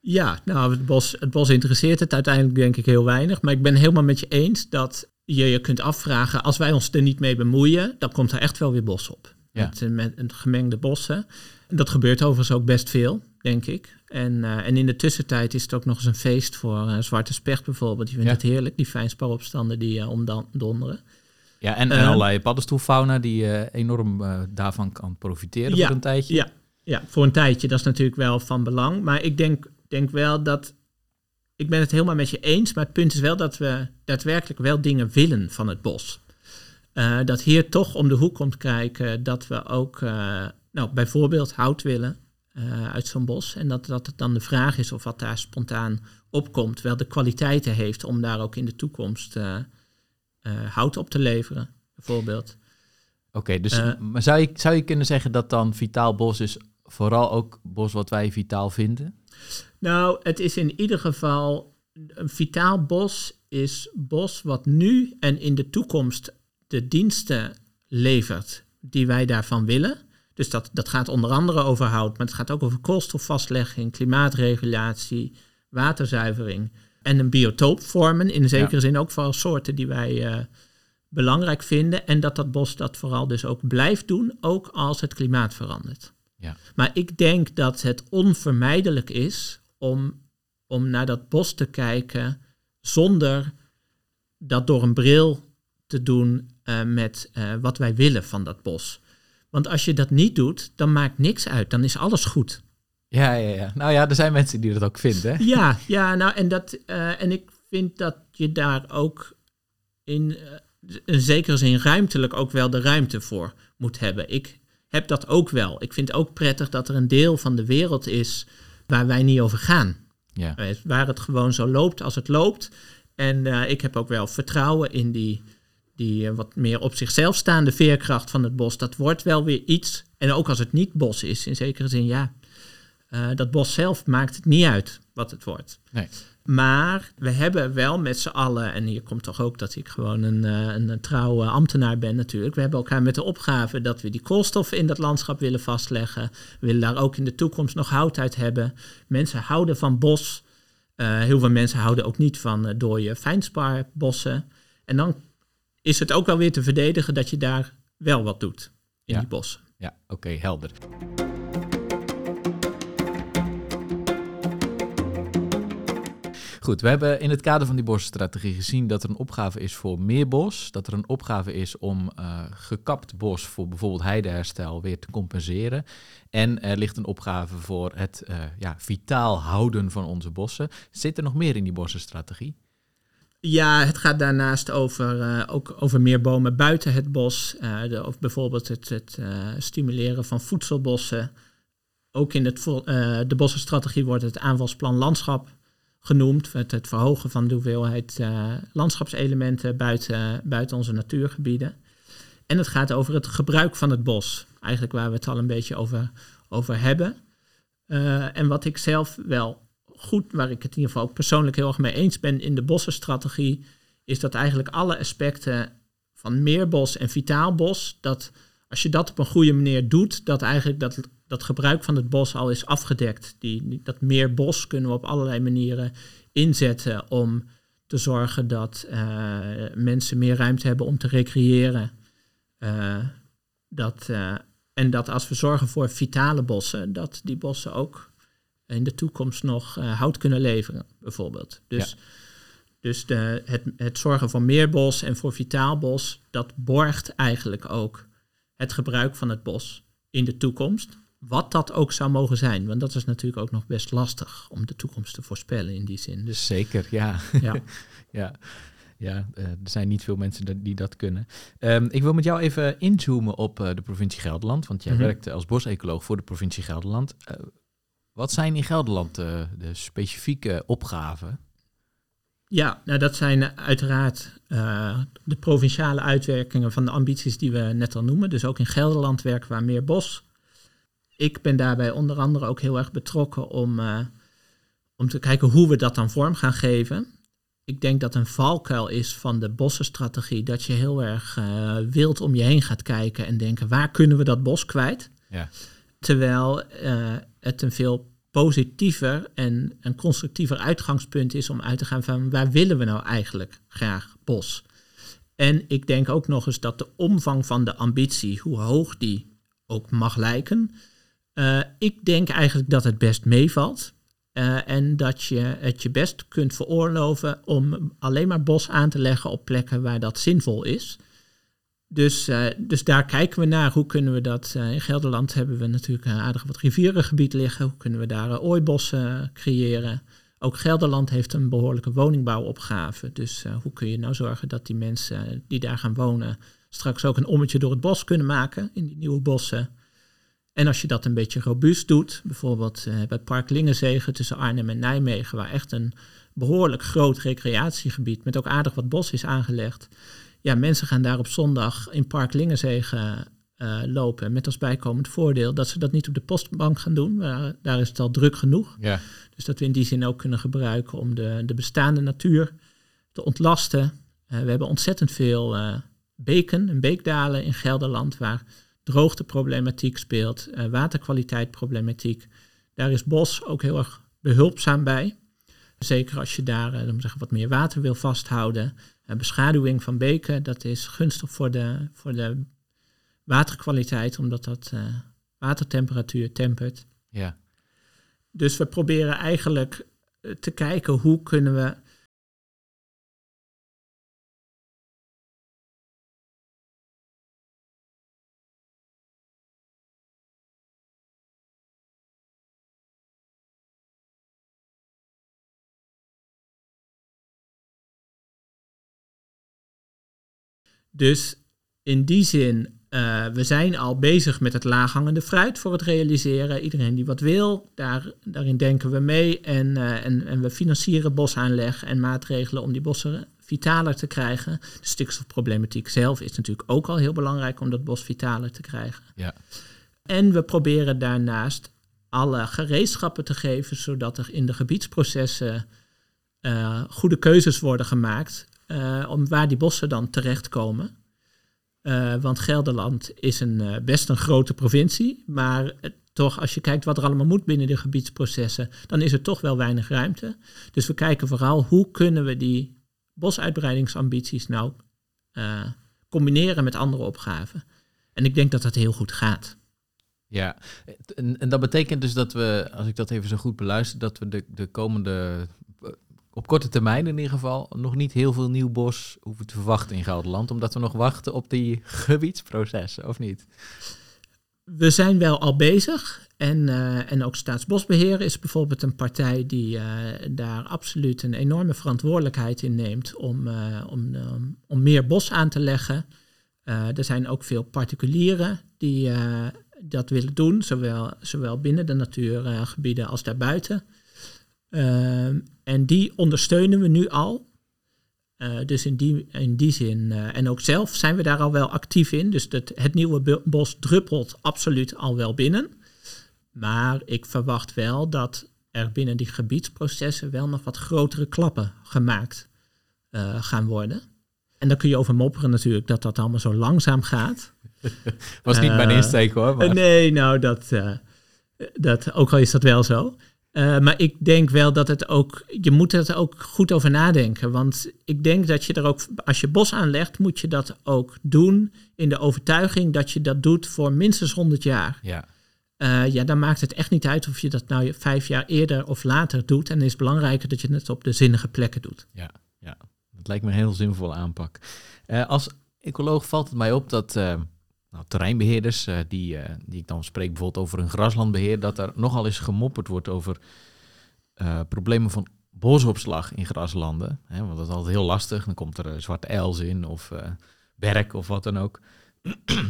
Ja, nou, het bos, het bos interesseert het uiteindelijk denk ik heel weinig. Maar ik ben helemaal met je eens dat je je kunt afvragen, als wij ons er niet mee bemoeien, dan komt er echt wel weer bos op. Ja. Met, met gemengde bossen. Dat gebeurt overigens ook best veel, denk ik. En, uh, en in de tussentijd is het ook nog eens een feest voor uh, Zwarte Specht bijvoorbeeld. Die vindt Ja. het heerlijk, die fijnsparopstanden die uh, omdonderen. Ja, en, en Ehm, allerlei paddenstoelfauna die eh, enorm eh, daarvan kan profiteren Ja, voor een tijdje. Ja, ja, voor een tijdje, dat is natuurlijk wel van belang. Maar ik denk, denk wel dat. Ik ben het helemaal met je eens, maar het punt is wel dat we daadwerkelijk wel dingen willen van het bos. Eh, dat hier toch om de hoek komt kijken dat we ook eh, nou, bijvoorbeeld hout willen eh, uit zo'n bos. En dat, dat het dan de vraag is of wat daar spontaan opkomt, wel de kwaliteiten heeft om daar ook in de toekomst eh, eh, hout op te leveren, bijvoorbeeld. Oké, dus maar zou je, zou je kunnen zeggen dat dan vitaal bos is vooral ook bos wat wij vitaal vinden? Nou, het is in ieder geval een vitaal bos is bos wat nu en in de toekomst de diensten levert die wij daarvan willen. Dus dat, dat gaat onder andere over hout, maar het gaat ook over koolstofvastlegging, klimaatregulatie, waterzuivering en een biotoop vormen. In zekere Ja. zin ook voor soorten die wij eh, belangrijk vinden en dat dat bos dat vooral dus ook blijft doen, ook als het klimaat verandert. Ja. Maar ik denk dat het onvermijdelijk is om, om naar dat bos te kijken zonder dat door een bril te doen uh, met uh, wat wij willen van dat bos. Want als je dat niet doet, dan maakt niks uit. Dan is alles goed. Ja, ja, ja. Nou ja, er zijn mensen die dat ook vinden. Ja, ja nou, en, dat, uh, en ik vind dat je daar ook in een zekere zin ruimtelijk ook wel de ruimte voor moet hebben. Ik heb dat ook wel. Ik vind ook prettig dat er een deel van de wereld is waar wij niet over gaan. Ja. Waar het gewoon zo loopt als het loopt. En uh, ik heb ook wel vertrouwen in die, die uh, wat meer op zichzelf staande veerkracht van het bos. Dat wordt wel weer iets. En ook als het niet bos is, in zekere zin, ja. Uh, dat bos zelf maakt het niet uit wat het wordt. Nee. Maar we hebben wel met z'n allen, en hier komt toch ook dat ik gewoon een, een, een trouwe ambtenaar ben natuurlijk. We hebben elkaar met de opgave dat we die koolstof in dat landschap willen vastleggen. We willen daar ook in de toekomst nog hout uit hebben. Mensen houden van bos. Uh, heel veel mensen houden ook niet van uh, dode fijnspaarbossen. En dan is het ook wel weer te verdedigen dat je daar wel wat doet in ja. die bossen. Ja, oké, okay, helder. Goed, we hebben in het kader van die bosstrategie gezien dat er een opgave is voor meer bos. Dat er een opgave is om uh, gekapt bos voor bijvoorbeeld heideherstel weer te compenseren. En er ligt een opgave voor het uh, ja, vitaal houden van onze bossen. Zit er nog meer in die bossenstrategie? Ja, het gaat daarnaast over, uh, ook over meer bomen buiten het bos. de, of bijvoorbeeld het, het stimuleren van voedselbossen. Ook in het, de bossenstrategie wordt het aanvalsplan landschap genoemd. Het, het verhogen van de hoeveelheid uh, landschapselementen buiten, buiten onze natuurgebieden. En het gaat over het gebruik van het bos. Eigenlijk waar we het al een beetje over, over hebben. Uh, en wat ik zelf wel goed, waar ik het in ieder geval ook persoonlijk heel erg mee eens ben in de bossenstrategie, is dat eigenlijk alle aspecten van meerbos en vitaal bos, dat als je dat op een goede manier doet, dat eigenlijk dat dat gebruik van het bos al is afgedekt. Die, dat meer bos kunnen we op allerlei manieren inzetten om te zorgen dat uh, mensen meer ruimte hebben om te recreëren. Uh, dat, uh, en dat als we zorgen voor vitale bossen, dat die bossen ook in de toekomst nog hout kunnen leveren, bijvoorbeeld. Dus, ja. dus de, het, het zorgen voor meer bos en voor vitaal bos, dat borgt eigenlijk ook het gebruik van het bos in de toekomst. Wat dat ook zou mogen zijn. Want dat is natuurlijk ook nog best lastig om de toekomst te voorspellen in die zin. Dus, Zeker, ja. Ja, ja. ja uh, er zijn niet veel mensen die dat kunnen. Um, ik wil met jou even inzoomen op uh, de provincie Gelderland. Want jij mm -hmm. werkt als bosecoloog voor de provincie Gelderland. Uh, wat zijn in Gelderland de specifieke opgaven? Ja, nou dat zijn uiteraard uh, de provinciale uitwerkingen van de ambities die we net al noemen. Dus ook in Gelderland werken we aan meer bos. Ik ben daarbij onder andere ook heel erg betrokken om, uh, om te kijken hoe we dat dan vorm gaan geven. Ik denk dat een valkuil is van de bossenstrategie dat je heel erg uh, wild om je heen gaat kijken en denken waar kunnen we dat bos kwijt. Ja. Terwijl het een veel positiever en een constructiever uitgangspunt is om uit te gaan van waar willen we nou eigenlijk graag bos. En ik denk ook nog eens dat de omvang van de ambitie, hoe hoog die ook mag lijken, uh, ik denk eigenlijk dat het best meevalt. Uh, en dat je het je best kunt veroorloven om alleen maar bos aan te leggen op plekken waar dat zinvol is. Dus, uh, dus daar kijken we naar. Hoe kunnen we dat? Uh, in Gelderland hebben we natuurlijk een aardig wat rivierengebied liggen. Hoe kunnen we daar ooibossen creëren? Ook Gelderland heeft een behoorlijke woningbouwopgave. Dus hoe kun je nou zorgen dat die mensen die daar gaan wonen straks ook een ommetje door het bos kunnen maken in die nieuwe bossen? En als je dat een beetje robuust doet, bijvoorbeeld bij het Park Lingenzegen tussen Arnhem en Nijmegen, waar echt een behoorlijk groot recreatiegebied met ook aardig wat bos is aangelegd ja, mensen gaan daar op zondag in Park Lingenzegen uh, lopen. Met als bijkomend voordeel dat ze dat niet op de postbank gaan doen. Uh, daar is het al druk genoeg. Ja. Dus dat we in die zin ook kunnen gebruiken om de, de bestaande natuur te ontlasten. Uh, we hebben ontzettend veel beken en beekdalen in Gelderland waar droogteproblematiek speelt, waterkwaliteitproblematiek. Daar is bos ook heel erg behulpzaam bij. Zeker als je daar zeggen, wat meer water wil vasthouden. Uh, beschaduwing van beken, dat is gunstig voor de, voor de waterkwaliteit, omdat dat uh, watertemperatuur tempert. Ja. Dus we proberen eigenlijk te kijken hoe kunnen we Dus in die zin, uh, we zijn al bezig met het laaghangende fruit voor het realiseren. Iedereen die wat wil, daar, daarin denken we mee. En, uh, en, en we financieren bosaanleg en maatregelen om die bossen vitaler te krijgen. De stikstofproblematiek zelf is natuurlijk ook al heel belangrijk om dat bos vitaler te krijgen. Ja. En we proberen daarnaast alle gereedschappen te geven, zodat er in de gebiedsprocessen uh, goede keuzes worden gemaakt uh, om waar die bossen dan terechtkomen. Uh, want Gelderland is een, uh, best een grote provincie, maar toch als je kijkt wat er allemaal moet binnen de gebiedsprocessen, dan is er toch wel weinig ruimte. Dus we kijken vooral hoe kunnen we die bosuitbreidingsambities nou combineren met andere opgaven. En ik denk dat dat heel goed gaat. Ja, en, en, dat betekent dus dat we, als ik dat even zo goed beluister, dat we de, de komende op korte termijn in ieder geval nog niet heel veel nieuw bos hoeven te verwachten in Gelderland, omdat we nog wachten op die gebiedsprocessen, of niet? We zijn wel al bezig en, uh, en ook Staatsbosbeheer is bijvoorbeeld een partij die uh, daar absoluut een enorme verantwoordelijkheid in neemt om, uh, om, om meer bos aan te leggen. er zijn ook veel particulieren die dat willen doen, zowel, zowel binnen de natuurgebieden als daarbuiten. Ehm, en die ondersteunen we nu al. Uh, dus in die, in die zin, uh, en ook zelf zijn we daar al wel actief in. Dus dat, het nieuwe bos druppelt absoluut al wel binnen. Maar ik verwacht wel dat er binnen die gebiedsprocessen wel nog wat grotere klappen gemaakt uh, gaan worden. En dan kun je over mopperen natuurlijk dat dat allemaal zo langzaam gaat. Was niet mijn insteek hoor. Maar. Nee, nou dat, dat, ook al is dat wel zo. Uh, maar ik denk wel dat het ook, je moet er ook goed over nadenken. Want ik denk dat je er ook, als je bos aanlegt, moet je dat ook doen in de overtuiging dat je dat doet voor minstens 100 jaar. Ja. Uh, ja, dan maakt het echt niet uit of je dat nou vijf jaar eerder of later doet. En het is belangrijker dat je het op de zinnige plekken doet. Ja, ja. dat lijkt me een heel zinvolle aanpak. Uh, als ecoloog valt het mij op dat nou, terreinbeheerders, uh, die, uh, die ik dan spreek bijvoorbeeld over een graslandbeheer, dat er nogal eens gemopperd wordt over uh, problemen van bosopslag in graslanden. Hè, want dat is altijd heel lastig. Dan komt er zwarte els in of werk of wat dan ook.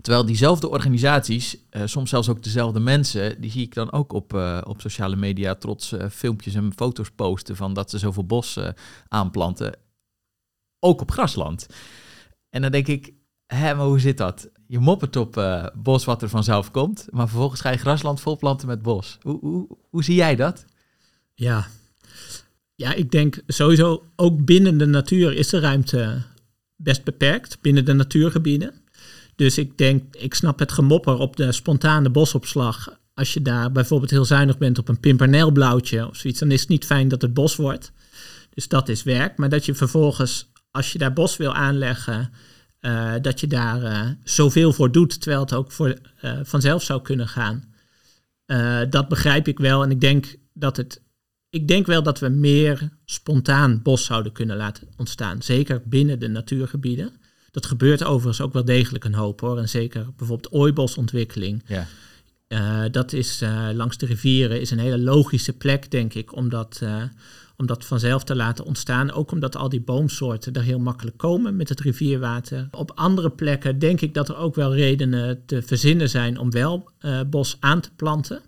Terwijl diezelfde organisaties, soms zelfs ook dezelfde mensen, die zie ik dan ook op, op sociale media trots filmpjes en foto's posten van dat ze zoveel bos aanplanten. Ook op grasland. En dan denk ik, Hé, maar hoe zit dat? Je moppert op uh, bos wat er vanzelf komt, maar vervolgens ga je grasland volplanten met bos. Hoe, hoe, hoe zie jij dat? Ja. ja, ik denk sowieso ook binnen de natuur is de ruimte best beperkt, binnen de natuurgebieden. Dus ik denk, ik snap het gemopper op de spontane bosopslag. Als je daar bijvoorbeeld heel zuinig bent op een pimpernelblauwtje of zoiets, dan is het niet fijn dat het bos wordt. Dus dat is werk. Maar dat je vervolgens, als je daar bos wil aanleggen, uh, dat je daar uh, zoveel voor doet, terwijl het ook voor, uh, vanzelf zou kunnen gaan. dat begrijp ik wel. En ik denk dat het. Ik denk wel dat we meer spontaan bos zouden kunnen laten ontstaan. Zeker binnen de natuurgebieden. Dat gebeurt overigens ook wel degelijk een hoop hoor. En zeker bijvoorbeeld ooibosontwikkeling. Ja. dat is langs de rivieren is een hele logische plek, denk ik, omdat om dat vanzelf te laten ontstaan. Ook omdat al die boomsoorten er heel makkelijk komen met het rivierwater. Op andere plekken denk ik dat er ook wel redenen te verzinnen zijn om wel uh, bos aan te planten.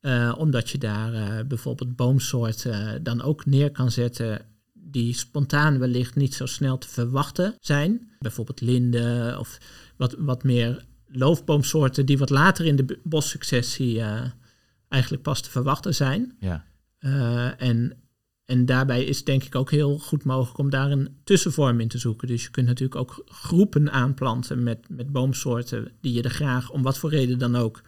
Uh, omdat je daar uh, bijvoorbeeld boomsoorten dan ook neer kan zetten die spontaan wellicht niet zo snel te verwachten zijn. Bijvoorbeeld linden of wat, wat meer loofboomsoorten die wat later in de bossuccessie eigenlijk pas te verwachten zijn. Ja. en en daarbij is denk ik ook heel goed mogelijk om daar een tussenvorm in te zoeken. Dus je kunt natuurlijk ook groepen aanplanten met, met boomsoorten die je er graag om wat voor reden dan ook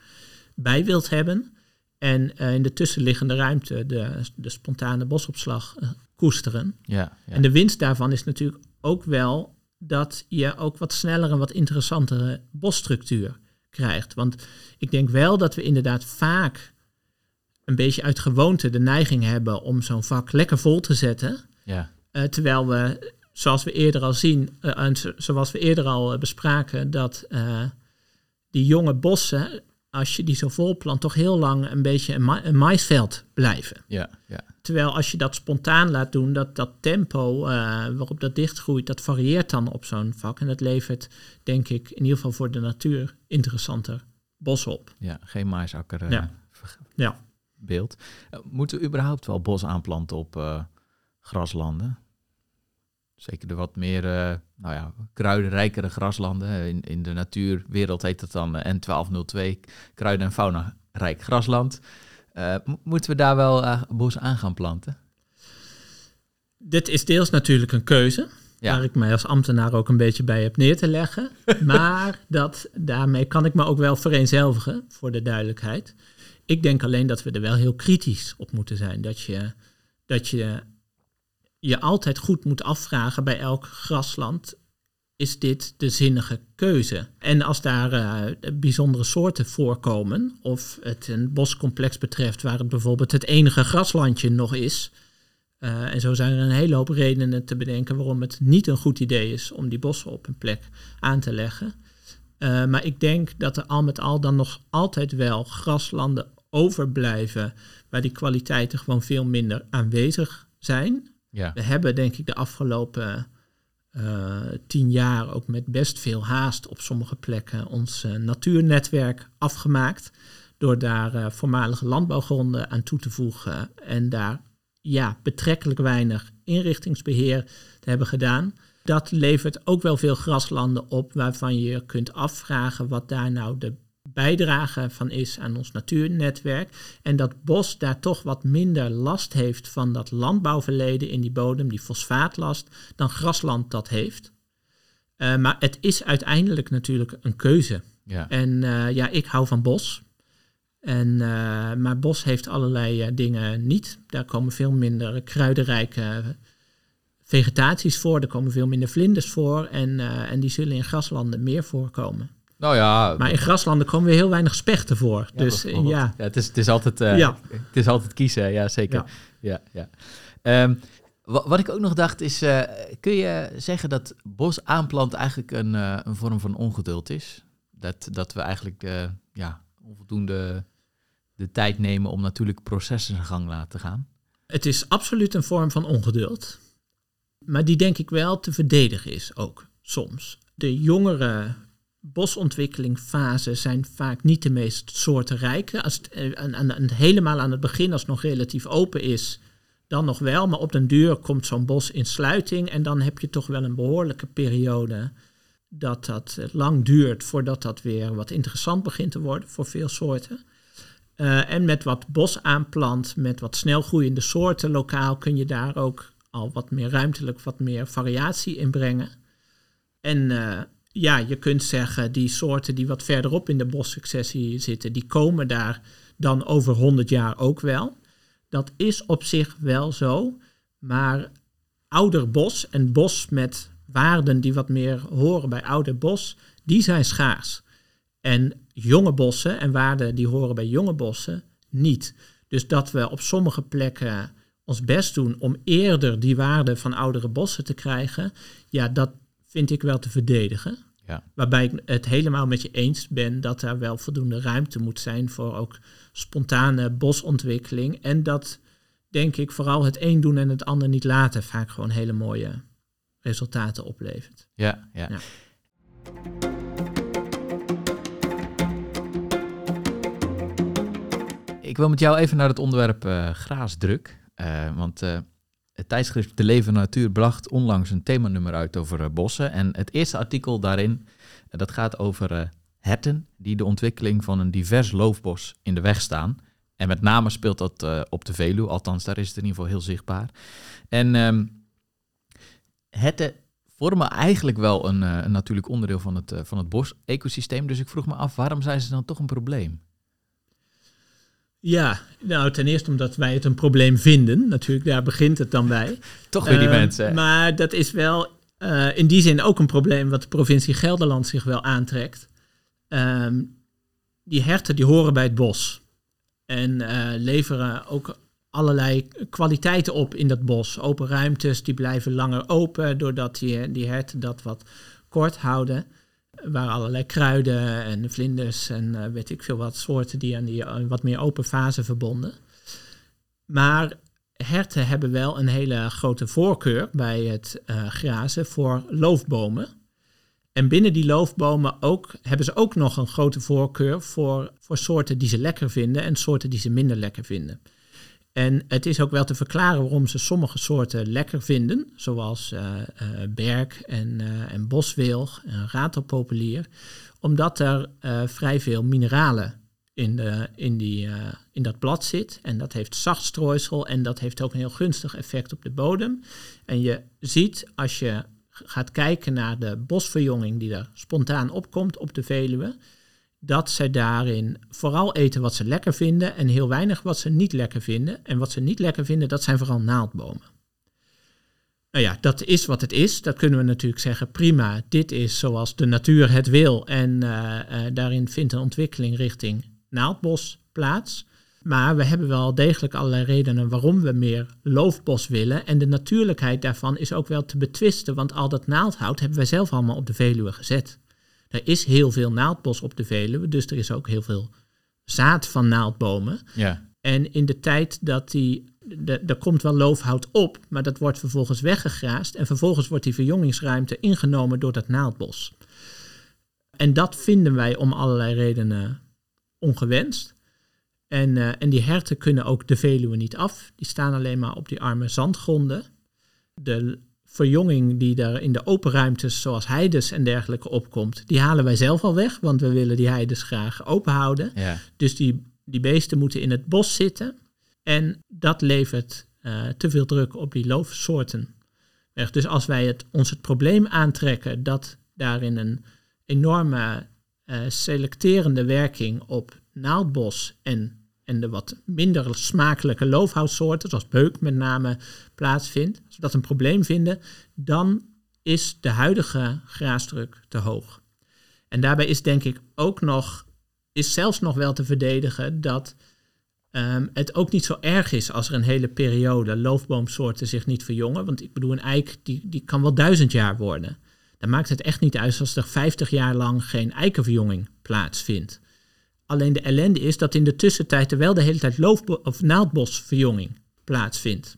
bij wilt hebben. En uh, in de tussenliggende ruimte de, de spontane bosopslag uh, koesteren. Ja, ja. En de winst daarvan is natuurlijk ook wel dat je ook wat sneller en wat interessantere bosstructuur krijgt. Want ik denk wel dat we inderdaad vaak een beetje uit gewoonte de neiging hebben om zo'n vak lekker vol te zetten. ja. Eh, terwijl we, zoals we eerder al zien, eh, en zo- zoals we eerder al eh, bespraken, dat die jonge bossen, als je die zo vol plant, toch heel lang een beetje een, ma- een maisveld blijven. ja, ja. Terwijl als je dat spontaan laat doen, dat, dat tempo waarop dat dichtgroeit, dat varieert dan op zo'n vak. En dat levert, denk ik, in ieder geval voor de natuur interessanter bos op. ja. Geen maaisakker eh, Ja. Ja. Beeld. Eh, moeten we überhaupt wel bos aanplanten op eh, graslanden? Zeker de wat meer, eh, nou ja, kruidenrijkere graslanden. In, in de natuurwereld heet dat dan eh, N1202, kruiden- en fauna-rijk grasland. Mo- moeten we daar wel bos aan gaan planten? Dit is deels natuurlijk een keuze, Ja. waar ik mij als ambtenaar ook een beetje bij heb neer te leggen. maar dat, daarmee kan ik me ook wel vereenzelvigen, voor de duidelijkheid. Ik denk alleen dat we er wel heel kritisch op moeten zijn. Dat je dat je, je altijd goed moet afvragen bij elk grasland. Is dit de zinnige keuze? En als daar eh, bijzondere soorten voorkomen, of het een boscomplex betreft waar het bijvoorbeeld het enige graslandje nog is, eh, en zo zijn er een hele hoop redenen te bedenken waarom het niet een goed idee is om die bossen op een plek aan te leggen. Eh, maar ik denk dat er al met al dan nog altijd wel graslanden overblijven waar die kwaliteiten gewoon veel minder aanwezig zijn. Ja, We hebben denk ik de afgelopen eh, tien jaar ook met best veel haast op sommige plekken ons eh, natuurnetwerk afgemaakt. Door daar eh, voormalige landbouwgronden aan toe te voegen en daar ja, betrekkelijk weinig inrichtingsbeheer te hebben gedaan. Dat levert ook wel veel graslanden op waarvan je je kunt afvragen wat daar nou de bijdrage van is aan ons natuurnetwerk. En dat bos daar toch wat minder last heeft van dat landbouwverleden in die bodem, die fosfaatlast, dan grasland dat heeft. Eh, maar het is uiteindelijk natuurlijk een keuze. ja. En eh, ja, ik hou van bos. En, eh, maar bos heeft allerlei dingen niet. Daar komen veel minder kruidenrijke vegetaties voor. Er komen veel minder vlinders voor. En, en die zullen in graslanden meer voorkomen. Nou ja, Maar in graslanden komen weer heel weinig spechten voor. Ja, dus bijvoorbeeld. ja, het, is, het, is altijd, eh, Ja. het is altijd kiezen, ja zeker. Ja. Ja. Ja, Ehm, wa- wat ik ook nog dacht is, eh, kun je zeggen dat bos aanplanten eigenlijk een, eh, een vorm van ongeduld is? Dat, dat we eigenlijk ja, onvoldoende de tijd nemen om natuurlijk processen zijn gang laten gaan? het is absoluut een vorm van ongeduld. Maar die denk ik wel te verdedigen is ook soms. De jongere bosontwikkelingfase zijn vaak niet de meest soortenrijke. Als het, eh, aan, aan- helemaal aan het begin, als het nog relatief open is, dan nog wel. Maar op den duur komt zo'n bos in sluiting en dan heb je toch wel een behoorlijke periode dat dat eh, lang duurt voordat dat weer wat interessant begint te worden voor veel soorten. Eh, en met wat bos aanplant, met wat snelgroeiende soorten lokaal, kun je daar ook al wat meer ruimtelijk, wat meer variatie in brengen. En eh, ja, je kunt zeggen, die soorten die wat verderop in de bossuccessie zitten, die komen daar dan over 100 jaar ook wel. Dat is op zich wel zo, maar ouder bos en bos met waarden die wat meer horen bij ouder bos, die zijn schaars. En jonge bossen en waarden die horen bij jonge bossen niet. Dus dat we op sommige plekken ons best doen om eerder die waarden van oudere bossen te krijgen, ja, dat vind ik wel te verdedigen. Ja. Waarbij ik het helemaal met je eens ben dat daar wel voldoende ruimte moet zijn voor ook spontane bosontwikkeling. En dat, denk ik, vooral het een doen en het ander niet laten vaak gewoon hele mooie resultaten oplevert. Ja, ja. Ja. Ik wil met jou even naar het onderwerp eh, graasdruk. Eh, want eh, het tijdschrift De Leven Natuur bracht onlangs een themanummer uit over eh, bossen. En het eerste artikel daarin, eh, dat gaat over eh, herten die de ontwikkeling van een divers loofbos in de weg staan. En met name speelt dat op de Veluwe, althans daar is het in ieder geval heel zichtbaar. En ehm herten vormen eigenlijk wel een, natuurlijk onderdeel van het, van het bos-ecosysteem. Dus ik vroeg me af, waarom zijn ze dan toch een probleem? Ja, nou ten eerste omdat wij het een probleem vinden. Natuurlijk, daar begint het dan bij. Toch weer die Ehm, mensen. Maar dat is wel eh, in die zin ook een probleem wat de provincie Gelderland zich wel aantrekt. Ehm, die herten die horen bij het bos. En eh, leveren ook allerlei kwaliteiten op in dat bos. Open ruimtes, die blijven langer open doordat die, die herten dat wat kort houden. Waar allerlei kruiden en vlinders en eh, weet ik veel wat soorten die aan die wat meer open fase verbonden. Maar herten hebben wel een hele grote voorkeur bij het eh, grazen voor loofbomen. En binnen die loofbomen ook, hebben ze ook nog een grote voorkeur voor, voor soorten die ze lekker vinden en soorten die ze minder lekker vinden. En het is ook wel te verklaren waarom ze sommige soorten lekker vinden, zoals eh, berk en, eh, en boswilg en ratelpopulier, omdat er vrij veel mineralen in, de, in, die, in dat blad zit. En dat heeft zacht strooisel en dat heeft ook een heel gunstig effect op de bodem. En je ziet als je gaat kijken naar de bosverjonging die er spontaan opkomt op de Veluwe, dat zij daarin vooral eten wat ze lekker vinden en heel weinig wat ze niet lekker vinden. En wat ze niet lekker vinden, dat zijn vooral naaldbomen. Nou ja, dat is wat het is. Dat kunnen we natuurlijk zeggen, prima, dit is zoals de natuur het wil. En eh, eh, daarin vindt een ontwikkeling richting naaldbos plaats. Maar we hebben wel degelijk allerlei redenen waarom we meer loofbos willen. En de natuurlijkheid daarvan is ook wel te betwisten, want al dat naaldhout hebben wij zelf allemaal op de Veluwe gezet. Er is heel veel naaldbos op de Veluwe, dus er is ook heel veel zaad van naaldbomen. ja. En in de tijd dat die, er komt wel loofhout op, maar dat wordt vervolgens weggegraast. En vervolgens wordt die verjongingsruimte ingenomen door dat naaldbos. En dat vinden wij om allerlei redenen ongewenst. En, eh, en die herten kunnen ook de Veluwe niet af. Die staan alleen maar op die arme zandgronden. De verjonging die daar in de open ruimtes, zoals heides en dergelijke, opkomt, die halen wij zelf al weg, want we willen die heides graag open houden. ja. Dus die, die beesten moeten in het bos zitten. En dat levert eh, te veel druk op die loofsoorten. Dus als wij het, ons het probleem aantrekken dat daarin een enorme eh, selecterende werking op naaldbos en, en de wat minder smakelijke loofhoutsoorten, zoals beuk met name, plaatsvindt, als we dat een probleem vinden, dan is de huidige graasdruk te hoog. En daarbij is denk ik ook nog is zelfs nog wel te verdedigen dat ehm, het ook niet zo erg is als er een hele periode loofboomsoorten zich niet verjongen. Want ik bedoel, een eik die, die kan wel duizend jaar worden. Dan maakt het echt niet uit als er 50 jaar lang geen eikenverjonging plaatsvindt. Alleen de ellende is dat in de tussentijd er wel de hele tijd loofbo- of naaldbosverjonging plaatsvindt.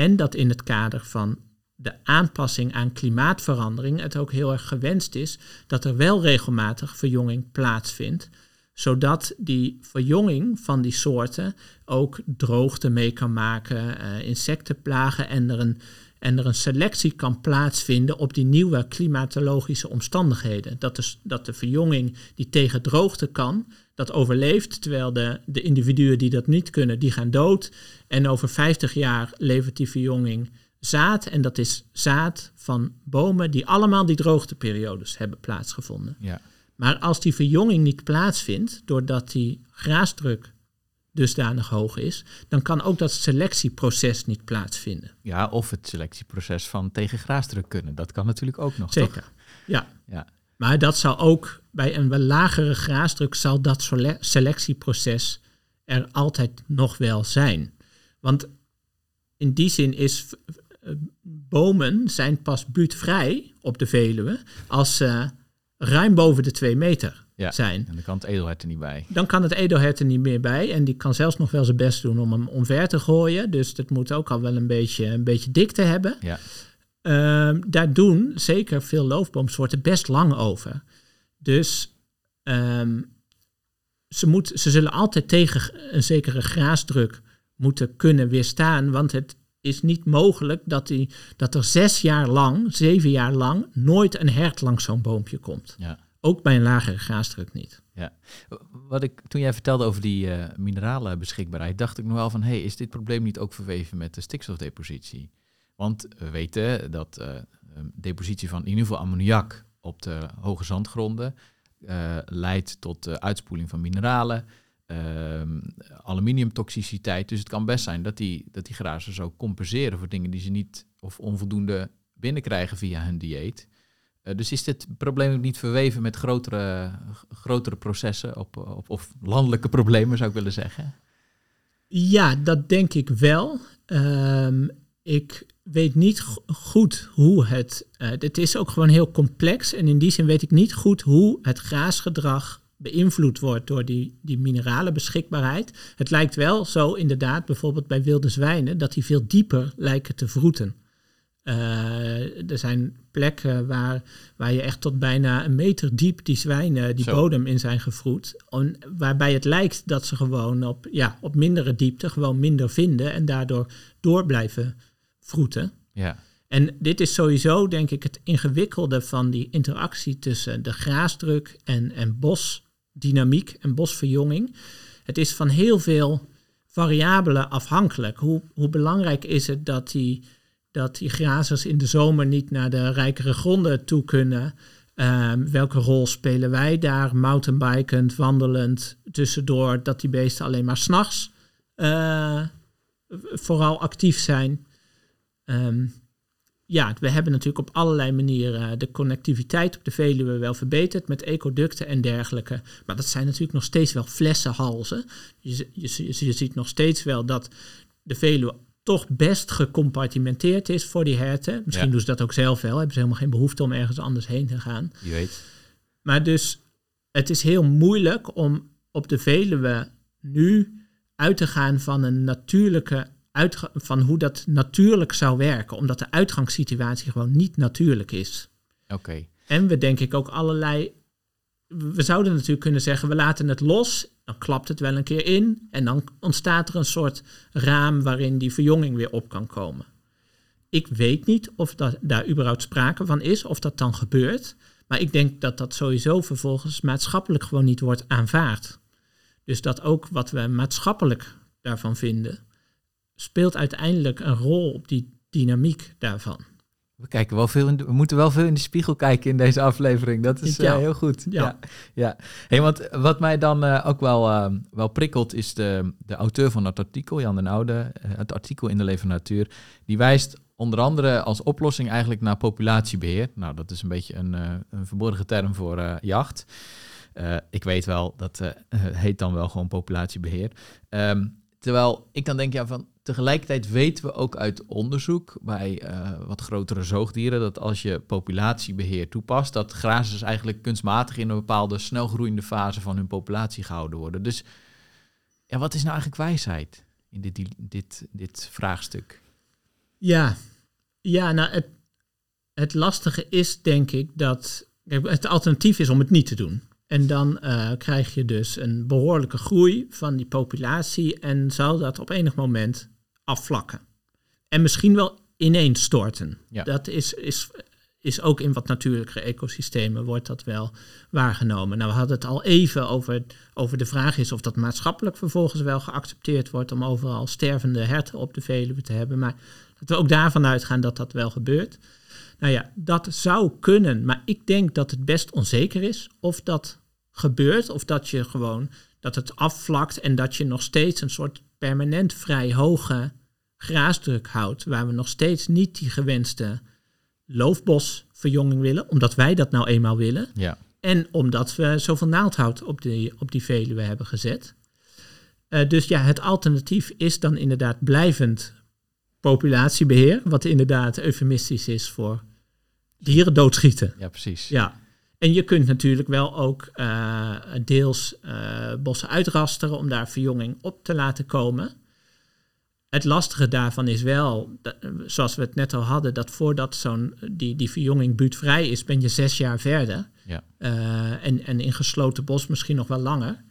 En dat in het kader van de aanpassing aan klimaatverandering het ook heel erg gewenst is dat er wel regelmatig verjonging plaatsvindt zodat die verjonging van die soorten ook droogte mee kan maken, eh, insectenplagen en er, een, en er een selectie kan plaatsvinden op die nieuwe klimatologische omstandigheden. Dat de, dat de verjonging die tegen droogte kan, dat overleeft, terwijl de, de individuen die dat niet kunnen, die gaan dood. En over 50 jaar levert die verjonging zaad en dat is zaad van bomen die allemaal die droogteperiodes hebben plaatsgevonden. ja. Maar als die verjonging niet plaatsvindt, doordat die graasdruk dusdanig hoog is, dan kan ook dat selectieproces niet plaatsvinden. Ja, of het selectieproces van tegen graasdruk kunnen. Dat kan natuurlijk ook nog, toch? Zeker. Ja. Ja. Maar dat zal ook bij een wel lagere graasdruk zal dat sele- selectieproces er altijd nog wel zijn. Want in die zin is bomen zijn pas buurtvrij op de Veluwe als ze ruim boven de twee meter Ja. zijn. En dan kan het edelhert er niet bij. Dan kan het edelhert er niet meer bij. En die kan zelfs nog wel zijn best doen om hem omver te gooien. Dus dat moet ook al wel een beetje, een beetje dikte hebben. Ja. Ehm, daar doen zeker veel loofboomsoorten best lang over. Dus ehm, ze, moet, ze zullen altijd tegen een zekere graasdruk moeten kunnen weerstaan. Want het is niet mogelijk dat, die, dat er zes jaar lang, zeven jaar lang, nooit een hert langs zo'n boompje komt. Ja. Ook bij een lagere graasdruk niet. Ja. Wat ik, toen jij vertelde over die eh mineralen beschikbaarheid, dacht ik nog wel van, hey, is dit probleem niet ook verweven met de stikstofdepositie? Want we weten dat eh, ehm, depositie van in ieder geval ammoniak op de hoge zandgronden eh, leidt tot de uitspoeling van mineralen. ehm, aluminiumtoxiciteit. Dus het kan best zijn dat die, dat die grazers ook compenseren voor dingen die ze niet of onvoldoende binnenkrijgen via hun dieet. Eh, dus is dit probleem ook niet verweven met grotere, grotere processen op, op, of landelijke problemen, zou ik willen zeggen? Ja, dat denk ik wel. Ehm, ik weet niet goed hoe het. Uh, het is ook gewoon heel complex. En in die zin weet ik niet goed hoe het graasgedrag beïnvloed wordt door die, die minerale beschikbaarheid. Het lijkt wel zo, inderdaad, bijvoorbeeld bij wilde zwijnen, dat die veel dieper lijken te vroeten. Uh, er zijn plekken waar, waar je echt tot bijna een meter diep die zwijnen die bodem in zijn gevroed. waarbij het lijkt dat ze gewoon op, ja, op mindere diepte gewoon minder vinden en daardoor door blijven vroeten. Ja. En dit is sowieso, denk ik, het ingewikkelde van die interactie tussen de graasdruk en, en bosdynamiek en bosverjonging. Het is van heel veel variabelen afhankelijk. Hoe, hoe belangrijk is het dat die dat die grazers in de zomer niet naar de rijkere gronden toe kunnen. Ehm, welke rol spelen wij daar, mountainbikend, wandelend, tussendoor, dat die beesten alleen maar s'nachts uh, vooral actief zijn. Ehm, ja, we hebben natuurlijk op allerlei manieren de connectiviteit op de Veluwe wel verbeterd met ecoducten en dergelijke. Maar dat zijn natuurlijk nog steeds wel flessenhalzen. Je, je, je ziet nog steeds wel dat de Veluwe toch best gecompartimenteerd is voor die herten. Misschien doen ze dat ook zelf wel. Hebben ze helemaal geen behoefte om ergens anders heen te gaan. Je weet. Maar dus het is heel moeilijk om op de Veluwe nu uit te gaan van een natuurlijke van hoe dat natuurlijk zou werken, omdat de uitgangssituatie gewoon niet natuurlijk is. Oké. En we denk ik ook allerlei. We zouden natuurlijk kunnen zeggen, we laten het los dan klapt het wel een keer in en dan ontstaat er een soort raam waarin die verjonging weer op kan komen. Ik weet niet of dat, daar überhaupt sprake van is, of dat dan gebeurt. Maar ik denk dat dat sowieso vervolgens maatschappelijk gewoon niet wordt aanvaard. Dus dat ook wat we maatschappelijk daarvan vinden, speelt uiteindelijk een rol op die dynamiek daarvan. We, kijken wel veel in we moeten wel veel in de spiegel kijken in deze aflevering. Dat is ja. Eh, heel goed. Ja. ja, Hey, want wat mij dan uh, ook wel, uh, wel prikkelt, is de, de auteur van het artikel, Jan den Oude, het artikel in de Leven Natuur. Die wijst onder andere als oplossing eigenlijk naar populatiebeheer. Nou, dat is een beetje een, een verborgen term voor jacht. ik weet wel, dat heet dan wel gewoon populatiebeheer. Um, terwijl ik dan denk, ja, van Tegelijkertijd weten we ook uit onderzoek bij uh, wat grotere zoogdieren dat als je populatiebeheer toepast, dat grazers eigenlijk kunstmatig in een bepaalde snelgroeiende fase van hun populatie gehouden worden. Dus ja, wat is nou eigenlijk wijsheid in dit, dit, dit vraagstuk? Ja, ja nou het, het lastige is denk ik dat het alternatief is om het niet te doen. En dan uh, krijg je dus een behoorlijke groei van die populatie en zal dat op enig moment afvlakken. En misschien wel ineens storten. Ja. Dat is, is, is ook in wat natuurlijke ecosystemen wordt dat wel waargenomen. Nou, we hadden het al even over, over de vraag is of dat maatschappelijk vervolgens wel geaccepteerd wordt om overal stervende herten op de Veluwe te hebben. Maar dat we ook daarvan uitgaan dat dat wel gebeurt. Nou ja, dat zou kunnen, maar ik denk dat het best onzeker is of dat gebeurt, of dat je gewoon dat het afvlakt en dat je nog steeds een soort permanent vrij hoge graasdruk houdt, waar we nog steeds niet die gewenste loofbosverjonging willen, omdat wij dat nou eenmaal willen. Ja. En omdat we zoveel naaldhout op die, op die veluwe hebben gezet. Uh, dus ja, het alternatief is dan inderdaad blijvend populatiebeheer, wat inderdaad eufemistisch is voor dieren doodschieten. Ja, precies. Ja. En je kunt natuurlijk wel ook uh, deels uh, bossen uitrasteren om daar verjonging op te laten komen. Het lastige daarvan is wel, zoals we het net al hadden, dat voordat zo'n die, die verjonging buurtvrij is, ben je zes jaar verder. Ja. Uh, en, en in gesloten bos misschien nog wel langer.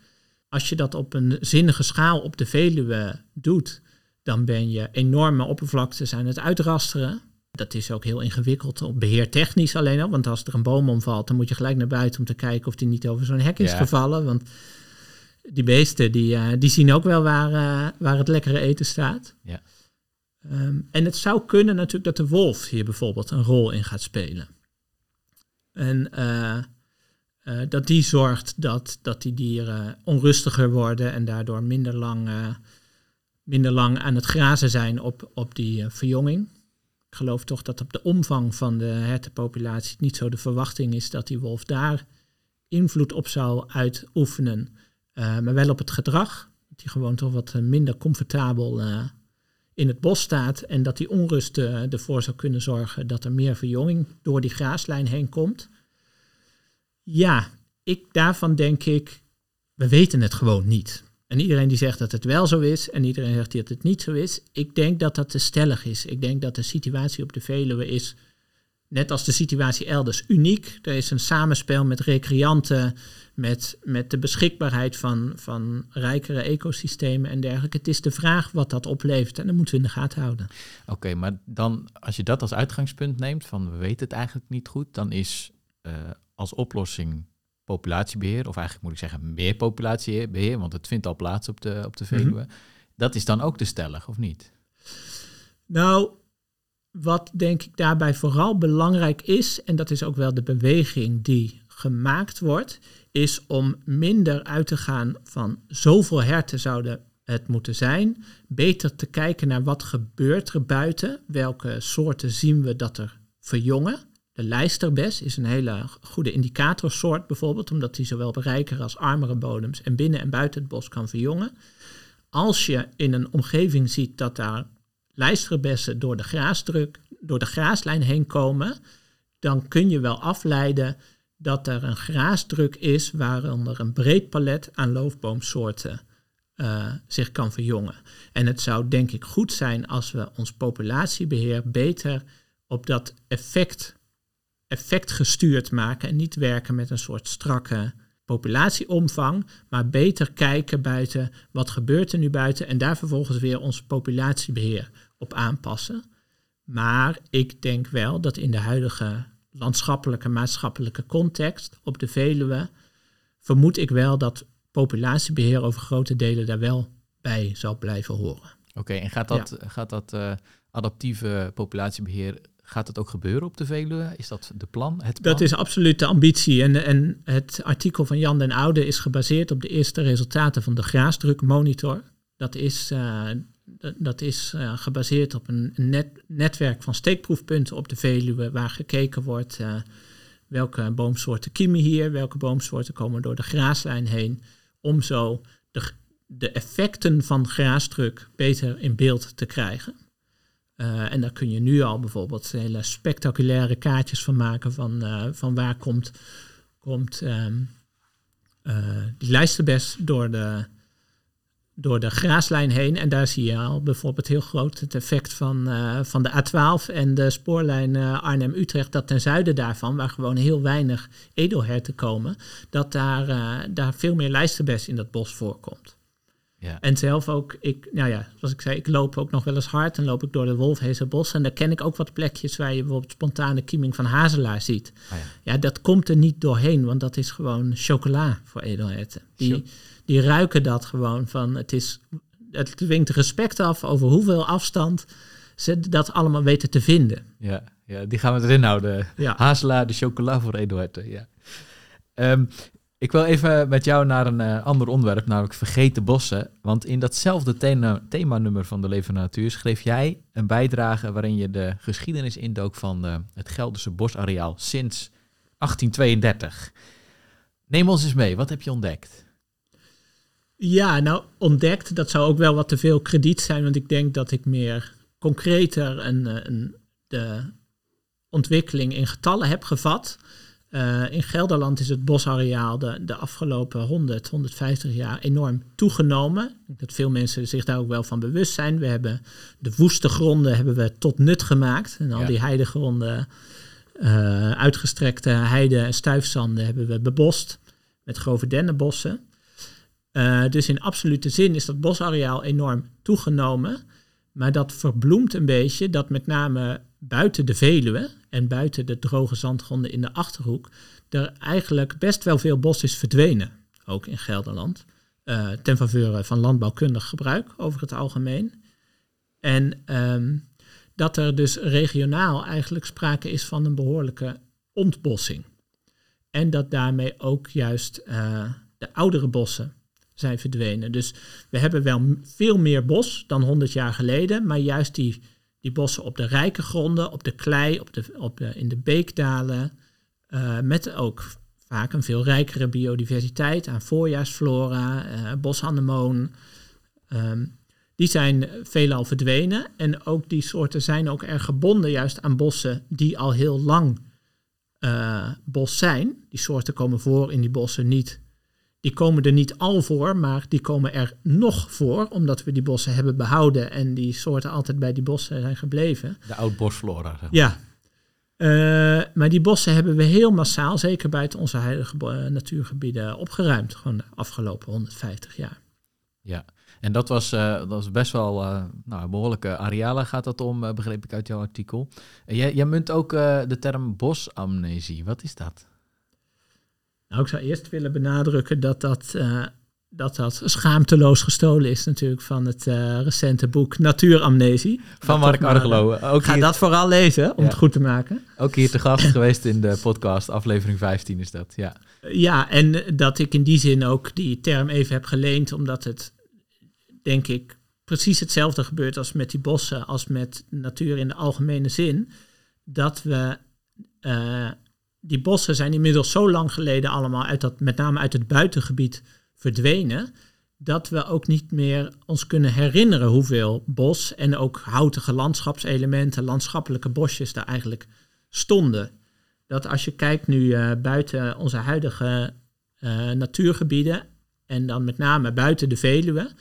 Als je dat op een zinnige schaal op de Veluwe doet, dan ben je enorme oppervlaktes aan het uitrasteren. Dat is ook heel ingewikkeld, op beheertechnisch alleen al. Want als er een boom omvalt, dan moet je gelijk naar buiten om te kijken of die niet over zo'n hek is gevallen. Want die beesten die, uh, die zien ook wel waar, uh, waar het lekkere eten staat. Ja. Um, en het zou kunnen natuurlijk dat de wolf hier bijvoorbeeld een rol in gaat spelen. En uh, eh, dat die zorgt dat, dat die dieren onrustiger worden en daardoor minder lang, eh, minder lang aan het grazen zijn op, op die verjonging. Ik geloof toch dat op de omvang van de hertenpopulatie niet zo de verwachting is dat die wolf daar invloed op zou uitoefenen, maar wel op het gedrag. Dat die gewoon toch wat minder comfortabel in het bos staat en dat die onrust ervoor zou kunnen zorgen dat er meer verjonging door die graaslijn heen komt. Ja, ik, daarvan denk ik, we weten het gewoon niet. En iedereen die zegt dat het wel zo is en iedereen zegt dat het niet zo is, ik denk dat dat te stellig is. Ik denk dat de situatie op de Veluwe is, net als de situatie elders, uniek. Er is een samenspel met recreanten, met, met de beschikbaarheid van, van rijkere ecosystemen en dergelijke. Het is de vraag wat dat oplevert en dat moeten we in de gaten houden. Oké, maar dan als je dat als uitgangspunt neemt, van we weten het eigenlijk niet goed, dan is uh, als oplossing populatiebeheer, of eigenlijk moet ik zeggen meer populatiebeheer, want het vindt al plaats op de, op de mhm. Veluwe. Dat is dan ook te stellig, of niet? Nou, wat denk ik daarbij vooral belangrijk is, en dat is ook wel de beweging die gemaakt wordt, is om minder uit te gaan van zoveel herten zouden het moeten zijn. Beter te kijken naar wat gebeurt er buiten. Welke soorten zien we dat er verjongen. De lijsterbes is een hele goede indicatorsoort bijvoorbeeld, omdat die zowel rijkere als armere bodems en binnen en buiten het bos kan verjongen. Als je in een omgeving ziet dat daar lijsterbessen door de graasdruk, door de graaslijn heen komen, dan kun je wel afleiden dat er een graasdruk is waaronder een breed palet aan loofboomsoorten uh, zich kan verjongen. En het zou denk ik goed zijn als we ons populatiebeheer beter op dat effect effect gestuurd maken en niet werken met een soort strakke populatieomvang, maar beter kijken buiten wat gebeurt er nu buiten en daar vervolgens weer ons populatiebeheer op aanpassen. Maar ik denk wel dat in de huidige landschappelijke, maatschappelijke context op de Veluwe, vermoed ik wel dat populatiebeheer over grote delen daar wel bij zal blijven horen. Oké, en gaat dat, gaat dat uh, adaptieve populatiebeheer Gaat het ook gebeuren op de Veluwe? Is dat de plan, het Dat is absoluut de ambitie. En, en het artikel van Jan den Oude is gebaseerd op de eerste resultaten van de graasdrukmonitor. Dat is, uh, dat is uh, gebaseerd op een net, netwerk van steekproefpunten op de Veluwe, waar gekeken wordt uh, welke boomsoorten kiemen hier, welke boomsoorten komen door de graaslijn heen, om zo de, de effecten van graasdruk beter in beeld te krijgen. En daar kun je nu al bijvoorbeeld hele spectaculaire kaartjes van maken van, van waar komt, komt um, die lijsterbes door de, door de graaslijn heen. En daar zie je al bijvoorbeeld heel groot het effect van, van de A12 en de spoorlijn Arnhem-Utrecht, dat ten zuiden daarvan, waar gewoon heel weinig edelherten komen, dat daar, daar veel meer lijsterbes in dat bos voorkomt. Ja. En zelf ook, ik, nou ja, zoals ik zei, ik loop ook nog wel eens hard en loop ik door de Wolfhezenbos. En daar ken ik ook wat plekjes waar je bijvoorbeeld spontane kieming van hazelaar ziet. Oh ja. ja. dat komt er niet doorheen, want dat is gewoon chocola voor edelherten. Die, die ruiken dat gewoon van, het is, het dwingt respect af over hoeveel afstand ze dat allemaal weten te vinden. Ja, ja die gaan we erin houden. Ja. Hazelaar, de chocola voor edelherten, ja. Um, ik wil even met jou naar een uh, ander onderwerp, namelijk vergeten bossen. Want in datzelfde thema, themanummer van de Leven Natuur schreef jij een bijdrage waarin je de geschiedenis indook van uh, het Gelderse bosareaal sinds 1832. Neem ons eens mee, wat heb je ontdekt? Ja, nou ontdekt, dat zou ook wel wat te veel krediet zijn, want ik denk dat ik meer concreter een, eh, een, de ontwikkeling in getallen heb gevat. Uh, in Gelderland is het bosareaal de, de afgelopen 100, 150 jaar enorm toegenomen. Ik denk dat veel mensen zich daar ook wel van bewust zijn. We hebben de woeste gronden hebben we tot nut gemaakt. En al die heidegronden, uh, uitgestrekte heide- en stuifzanden hebben we bebost met grove dennenbossen. Uh, dus in absolute zin is dat bosareaal enorm toegenomen. Maar dat verbloemt een beetje dat met name buiten de Veluwe en buiten de droge zandgronden in de Achterhoek er eigenlijk best wel veel bos is verdwenen, ook in Gelderland, uh, ten faveur van landbouwkundig gebruik over het algemeen. En ehm, dat er dus regionaal eigenlijk sprake is van een behoorlijke ontbossing. En dat daarmee ook juist eh, de oudere bossen zijn verdwenen. Dus we hebben wel veel meer bos dan 100 jaar geleden, maar juist die, die bossen op de rijke gronden, op de klei, op de, op in de beekdalen, uh, met ook vaak een veel rijkere biodiversiteit aan voorjaarsflora, uh, bosanemoon. Um, die zijn veelal verdwenen. En ook die soorten zijn ook erg gebonden juist aan bossen die al heel lang uh, bos zijn. Die soorten komen voor in die bossen niet. Die komen er niet al voor, maar die komen er nog voor, omdat we die bossen hebben behouden en die soorten altijd bij die bossen zijn gebleven. De oud-bosflora. Zeg maar. Ja. Uh, maar die bossen hebben we heel massaal, zeker buiten onze heilige natuurgebieden, opgeruimd. Gewoon de afgelopen 150 jaar. Ja, en dat was, uh, dat was best wel uh, nou, behoorlijke arealen gaat dat om, uh, begreep ik uit jouw artikel. Jij, jij munt ook de term bosamnesie. Wat is dat? Nou, ik zou eerst willen benadrukken dat dat, dat, dat schaamteloos gestolen is natuurlijk van het recente boek Natuuramnesie. Van Mark Argelo. Ook ga dat vooral lezen om het goed te maken. Ook hier te gast geweest in de podcast, aflevering 15 is dat, ja. Ja, en dat ik in die zin ook die term even heb geleend, omdat het denk ik, precies hetzelfde gebeurt als met die bossen, als met natuur in de algemene zin. Dat we, uh, die bossen zijn inmiddels zo lang geleden allemaal uit dat, met name uit het buitengebied verdwenen, dat we ook niet meer ons kunnen herinneren hoeveel bos en ook houtige landschapselementen, landschappelijke bosjes daar eigenlijk stonden. Dat als je kijkt nu uh, buiten onze huidige uh, natuurgebieden en dan met name buiten de Veluwe,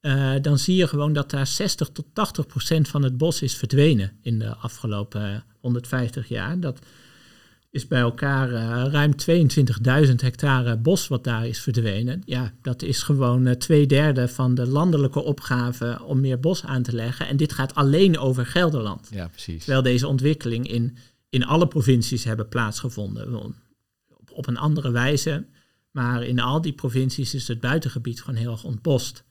uh, dan zie je gewoon dat daar 60 tot 80 procent van het bos is verdwenen in de afgelopen 150 jaar. Dat is bij elkaar uh, ruim 22.000 hectare bos wat daar is verdwenen. Ja, dat is gewoon uh, twee derde van de landelijke opgave om meer bos aan te leggen. En dit gaat alleen over Gelderland. Ja, precies. Terwijl deze ontwikkeling in, in alle provincies hebben plaatsgevonden. Op, op een andere wijze. Maar in al die provincies is het buitengebied gewoon heel erg ontbost.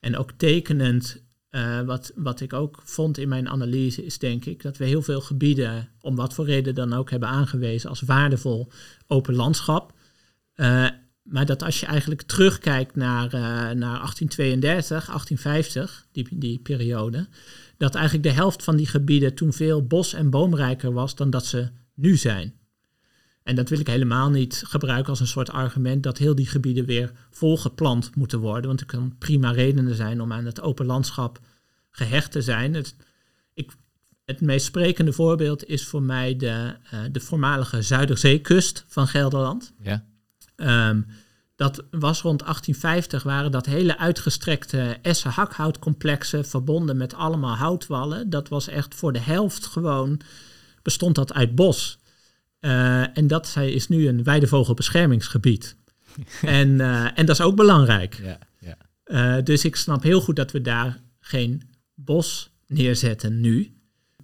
En ook tekenend, uh, wat, wat ik ook vond in mijn analyse, is denk ik dat we heel veel gebieden, om wat voor reden dan ook, hebben aangewezen als waardevol open landschap. Uh, maar dat als je eigenlijk terugkijkt naar, uh, naar 1832, 1850, die, die periode, dat eigenlijk de helft van die gebieden toen veel bos- en boomrijker was dan dat ze nu zijn. En dat wil ik helemaal niet gebruiken als een soort argument dat heel die gebieden weer volgeplant moeten worden. Want er kan prima redenen zijn om aan het open landschap gehecht te zijn. Het, ik, het meest sprekende voorbeeld is voor mij de, uh, de voormalige Zuiderzeekust van Gelderland. Ja. Um, dat was rond 1850, waren dat hele uitgestrekte essen-hakhoutcomplexen verbonden met allemaal houtwallen. Dat was echt voor de helft gewoon, bestond dat uit bos. Uh, en dat is nu een weidevogelbeschermingsgebied. en, uh, en dat is ook belangrijk. Ja, ja. Uh, dus ik snap heel goed dat we daar geen bos neerzetten nu.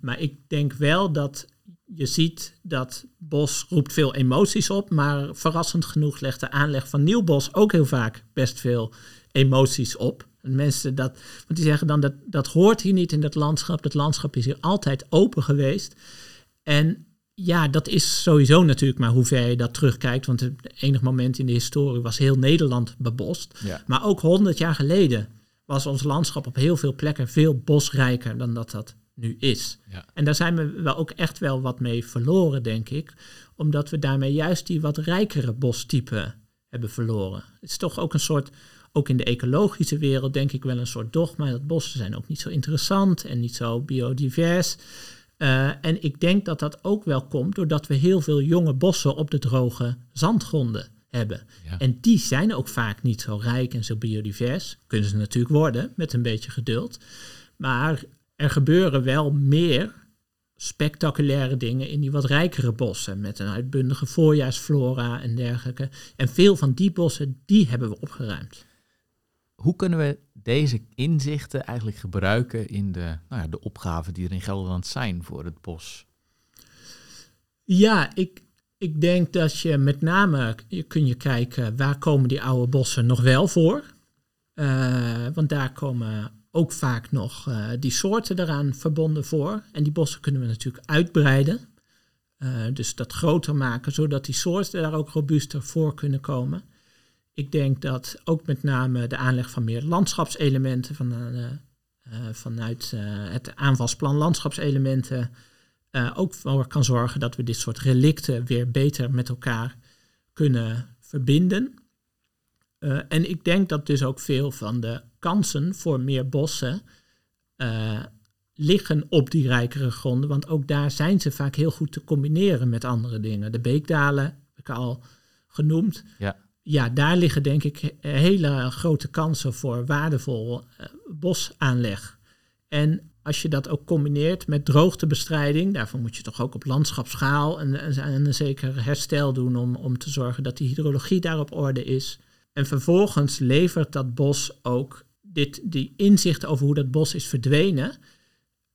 Maar ik denk wel dat je ziet dat bos roept veel emoties op. Maar verrassend genoeg legt de aanleg van nieuw bos ook heel vaak best veel emoties op. En mensen dat, want die zeggen dan dat dat hoort hier niet in dat landschap. Dat landschap is hier altijd open geweest. En ja, dat is sowieso natuurlijk maar hoe ver je dat terugkijkt. Want het enige moment in de historie was heel Nederland bebost. Ja. Maar ook honderd jaar geleden was ons landschap op heel veel plekken veel bosrijker dan dat dat nu is. Ja. En daar zijn we wel ook echt wel wat mee verloren, denk ik. Omdat we daarmee juist die wat rijkere bostypen hebben verloren. Het is toch ook een soort, ook in de ecologische wereld denk ik wel een soort dogma. Dat bossen zijn ook niet zo interessant en niet zo biodivers. Uh, en ik denk dat dat ook wel komt doordat we heel veel jonge bossen op de droge zandgronden hebben. Ja. En die zijn ook vaak niet zo rijk en zo biodivers. Kunnen ze natuurlijk worden met een beetje geduld. Maar er gebeuren wel meer spectaculaire dingen in die wat rijkere bossen. Met een uitbundige voorjaarsflora en dergelijke. En veel van die bossen, die hebben we opgeruimd. Hoe kunnen we deze inzichten eigenlijk gebruiken in de, nou ja, de opgaven die er in Gelderland zijn voor het bos? Ja, ik, ik denk dat je met name je kun je kijken waar komen die oude bossen nog wel voor. Uh, want daar komen ook vaak nog uh, die soorten eraan verbonden voor. En die bossen kunnen we natuurlijk uitbreiden. dus dat groter maken, zodat die soorten daar ook robuuster voor kunnen komen. Ik denk dat ook met name de aanleg van meer landschapselementen van, vanuit het aanvalsplan landschapselementen ook voor kan zorgen dat we dit soort relicten weer beter met elkaar kunnen verbinden. En ik denk dat dus ook veel van de kansen voor meer bossen liggen op die rijkere gronden. Want ook daar zijn ze vaak heel goed te combineren met andere dingen. De beekdalen heb ik al genoemd. Ja. Ja, daar liggen denk ik hele grote kansen voor waardevol uh, bosaanleg. En als je dat ook combineert met droogtebestrijding, daarvoor moet je toch ook op landschapsschaal een, een, zeker herstel doen om, om te zorgen dat die hydrologie daar op orde is. En vervolgens levert dat bos ook dit, die inzicht over hoe dat bos is verdwenen.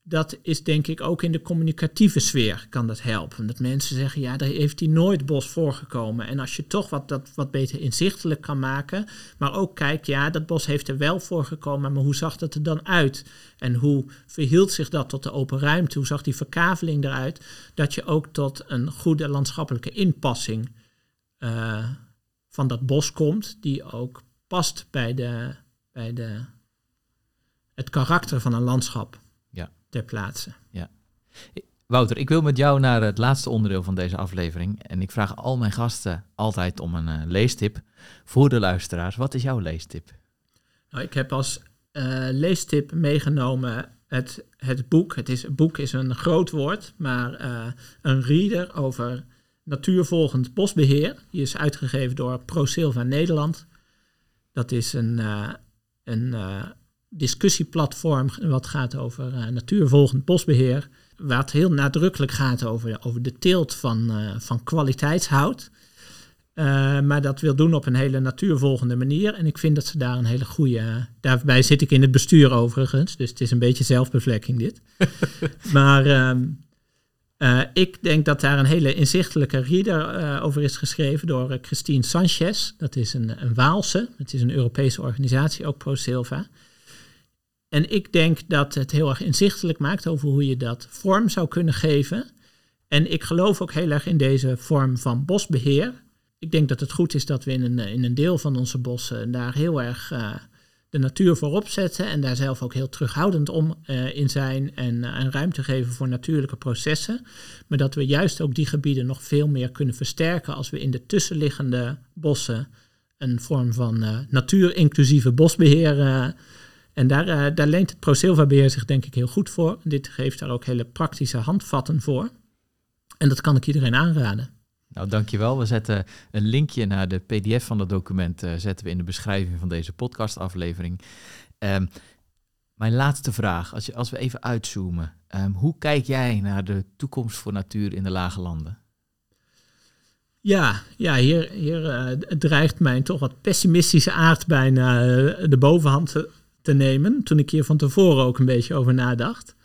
Dat is denk ik ook in de communicatieve sfeer kan dat helpen. Dat mensen zeggen, ja, daar heeft hij nooit bos voorgekomen. En als je toch wat, dat wat beter inzichtelijk kan maken, maar ook kijkt, ja, dat bos heeft er wel voorgekomen, maar hoe zag dat er dan uit? En hoe verhield zich dat tot de open ruimte? Hoe zag die verkaveling eruit? Dat je ook tot een goede landschappelijke inpassing uh, van dat bos komt, die ook past bij, de, bij de, het karakter van een landschap. Ter plaatse. Ja. Wouter, ik wil met jou naar het laatste onderdeel van deze aflevering. En ik vraag al mijn gasten altijd om een uh, leestip voor de luisteraars. Wat is jouw leestip? Nou, ik heb als uh, leestip meegenomen het, het boek. Het is, boek is een groot woord, maar uh, een reader over Natuurvolgend Bosbeheer. Die is uitgegeven door ProSilva Nederland. Dat is een, een discussieplatform wat gaat over uh, natuurvolgend bosbeheer. Waar het heel nadrukkelijk gaat over, over de teelt van, van kwaliteitshout. maar dat wil doen op een hele natuurvolgende manier. En ik vind dat ze daar een hele goede. Daarbij zit ik in het bestuur overigens. Dus het is een beetje zelfbevlekking dit. maar. Ehm, uh, ik denk dat daar een hele inzichtelijke reader uh, over is geschreven door uh, Christine Sanchez. Dat is een, een Waalse, het is een Europese organisatie, ook ProSilva. En ik denk dat het heel erg inzichtelijk maakt over hoe je dat vorm zou kunnen geven. En ik geloof ook heel erg in deze vorm van bosbeheer. Ik denk dat het goed is dat we in een, in een deel van onze bossen daar heel erg de natuur voorop zetten en daar zelf ook heel terughoudend om uh, in zijn en, uh, ruimte geven voor natuurlijke processen. Maar dat we juist ook die gebieden nog veel meer kunnen versterken als we in de tussenliggende bossen een vorm van natuur-inclusieve bosbeheer. En daar, daar leent het ProSilva-beheer zich denk ik heel goed voor. Dit geeft daar ook hele praktische handvatten voor. En dat kan ik iedereen aanraden. Nou, dankjewel. We zetten een linkje naar de pdf van dat document uh, zetten we in de beschrijving van deze podcastaflevering. Um, mijn laatste vraag, als, je, als we even uitzoomen. Um, hoe kijk jij naar de toekomst voor natuur in de lage landen? Ja, ja hier, hier uh, dreigt mijn toch wat pessimistische aard bijna de bovenhand te, nemen. Toen ik hier van tevoren ook een beetje over nadacht.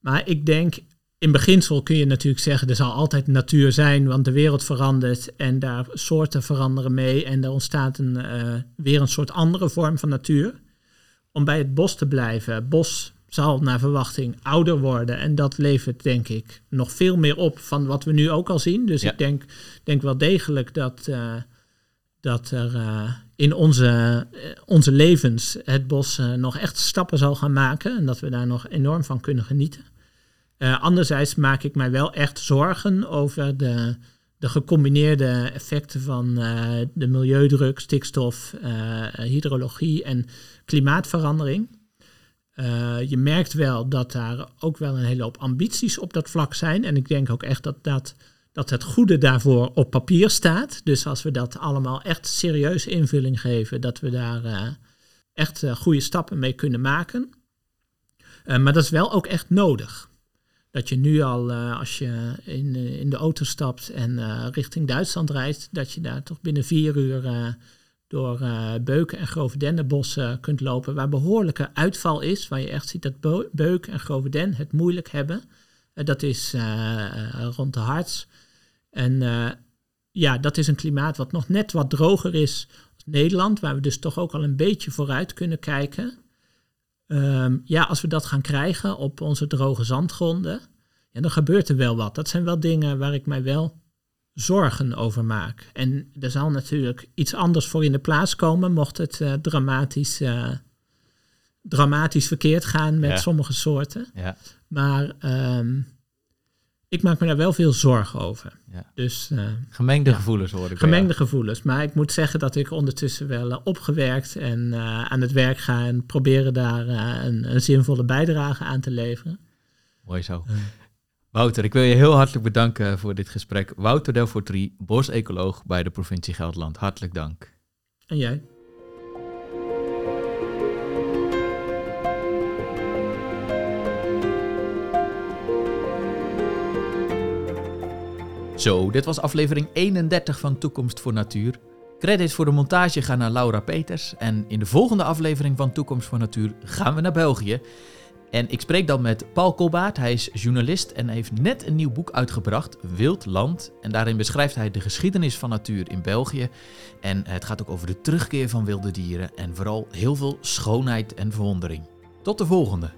Maar ik denk in beginsel kun je natuurlijk zeggen, er zal altijd natuur zijn, want de wereld verandert en daar soorten veranderen mee en er ontstaat een, uh, weer een soort andere vorm van natuur. Om bij het bos te blijven, bos zal naar verwachting ouder worden en dat levert denk ik nog veel meer op van wat we nu ook al zien. Dus Ja. ik denk, denk wel degelijk dat, uh, dat er uh, in onze, onze levens het bos nog echt stappen zal gaan maken en dat we daar nog enorm van kunnen genieten. Anderzijds maak ik mij wel echt zorgen over de, de gecombineerde effecten van de milieudruk, stikstof, hydrologie en klimaatverandering. je merkt wel dat daar ook wel een hele hoop ambities op dat vlak zijn. En ik denk ook echt dat, dat, dat het goede daarvoor op papier staat. Dus als we dat allemaal echt serieus invulling geven, dat we daar echt goede stappen mee kunnen maken. maar dat is wel ook echt nodig dat je nu al, als je in, in de auto stapt en richting Duitsland rijdt, dat je daar toch binnen vier uur door beuken en grove dennenbossen kunt lopen, waar behoorlijke uitval is, waar je echt ziet dat beuken en grove den het moeilijk hebben. dat is rond de Harts. En ja, dat is een klimaat wat nog net wat droger is als Nederland, waar we dus toch ook al een beetje vooruit kunnen kijken. Um, ja, als we dat gaan krijgen op onze droge zandgronden, ja, dan gebeurt er wel wat. Dat zijn wel dingen waar ik mij wel zorgen over maak. En er zal natuurlijk iets anders voor in de plaats komen, mocht het uh, dramatisch, uh, dramatisch verkeerd gaan met Ja. sommige soorten. Ja, Maar ehm, ik maak me daar wel veel zorgen over. Ja. Dus eh, gemengde Ja. gevoelens hoor ik. gemengde gevoelens. Maar ik moet zeggen dat ik ondertussen wel eh, opgewerkt en eh, aan het werk ga en proberen daar een, een zinvolle bijdrage aan te leveren. Mooi zo. Wouter, ik wil je heel hartelijk bedanken voor dit gesprek. Wouter Delfortrie, bosecoloog bij de provincie Gelderland. Hartelijk dank. En jij? Zo, dit was aflevering 31 van Toekomst voor Natuur. Credits voor de montage gaan naar Laura Peters. En in de volgende aflevering van Toekomst voor Natuur gaan we naar België. En ik spreek dan met Paul Kolbaert. Hij is journalist en heeft net een nieuw boek uitgebracht, Wild Land. En daarin beschrijft hij de geschiedenis van natuur in België. En het gaat ook over de terugkeer van wilde dieren en vooral heel veel schoonheid en verwondering. Tot de volgende.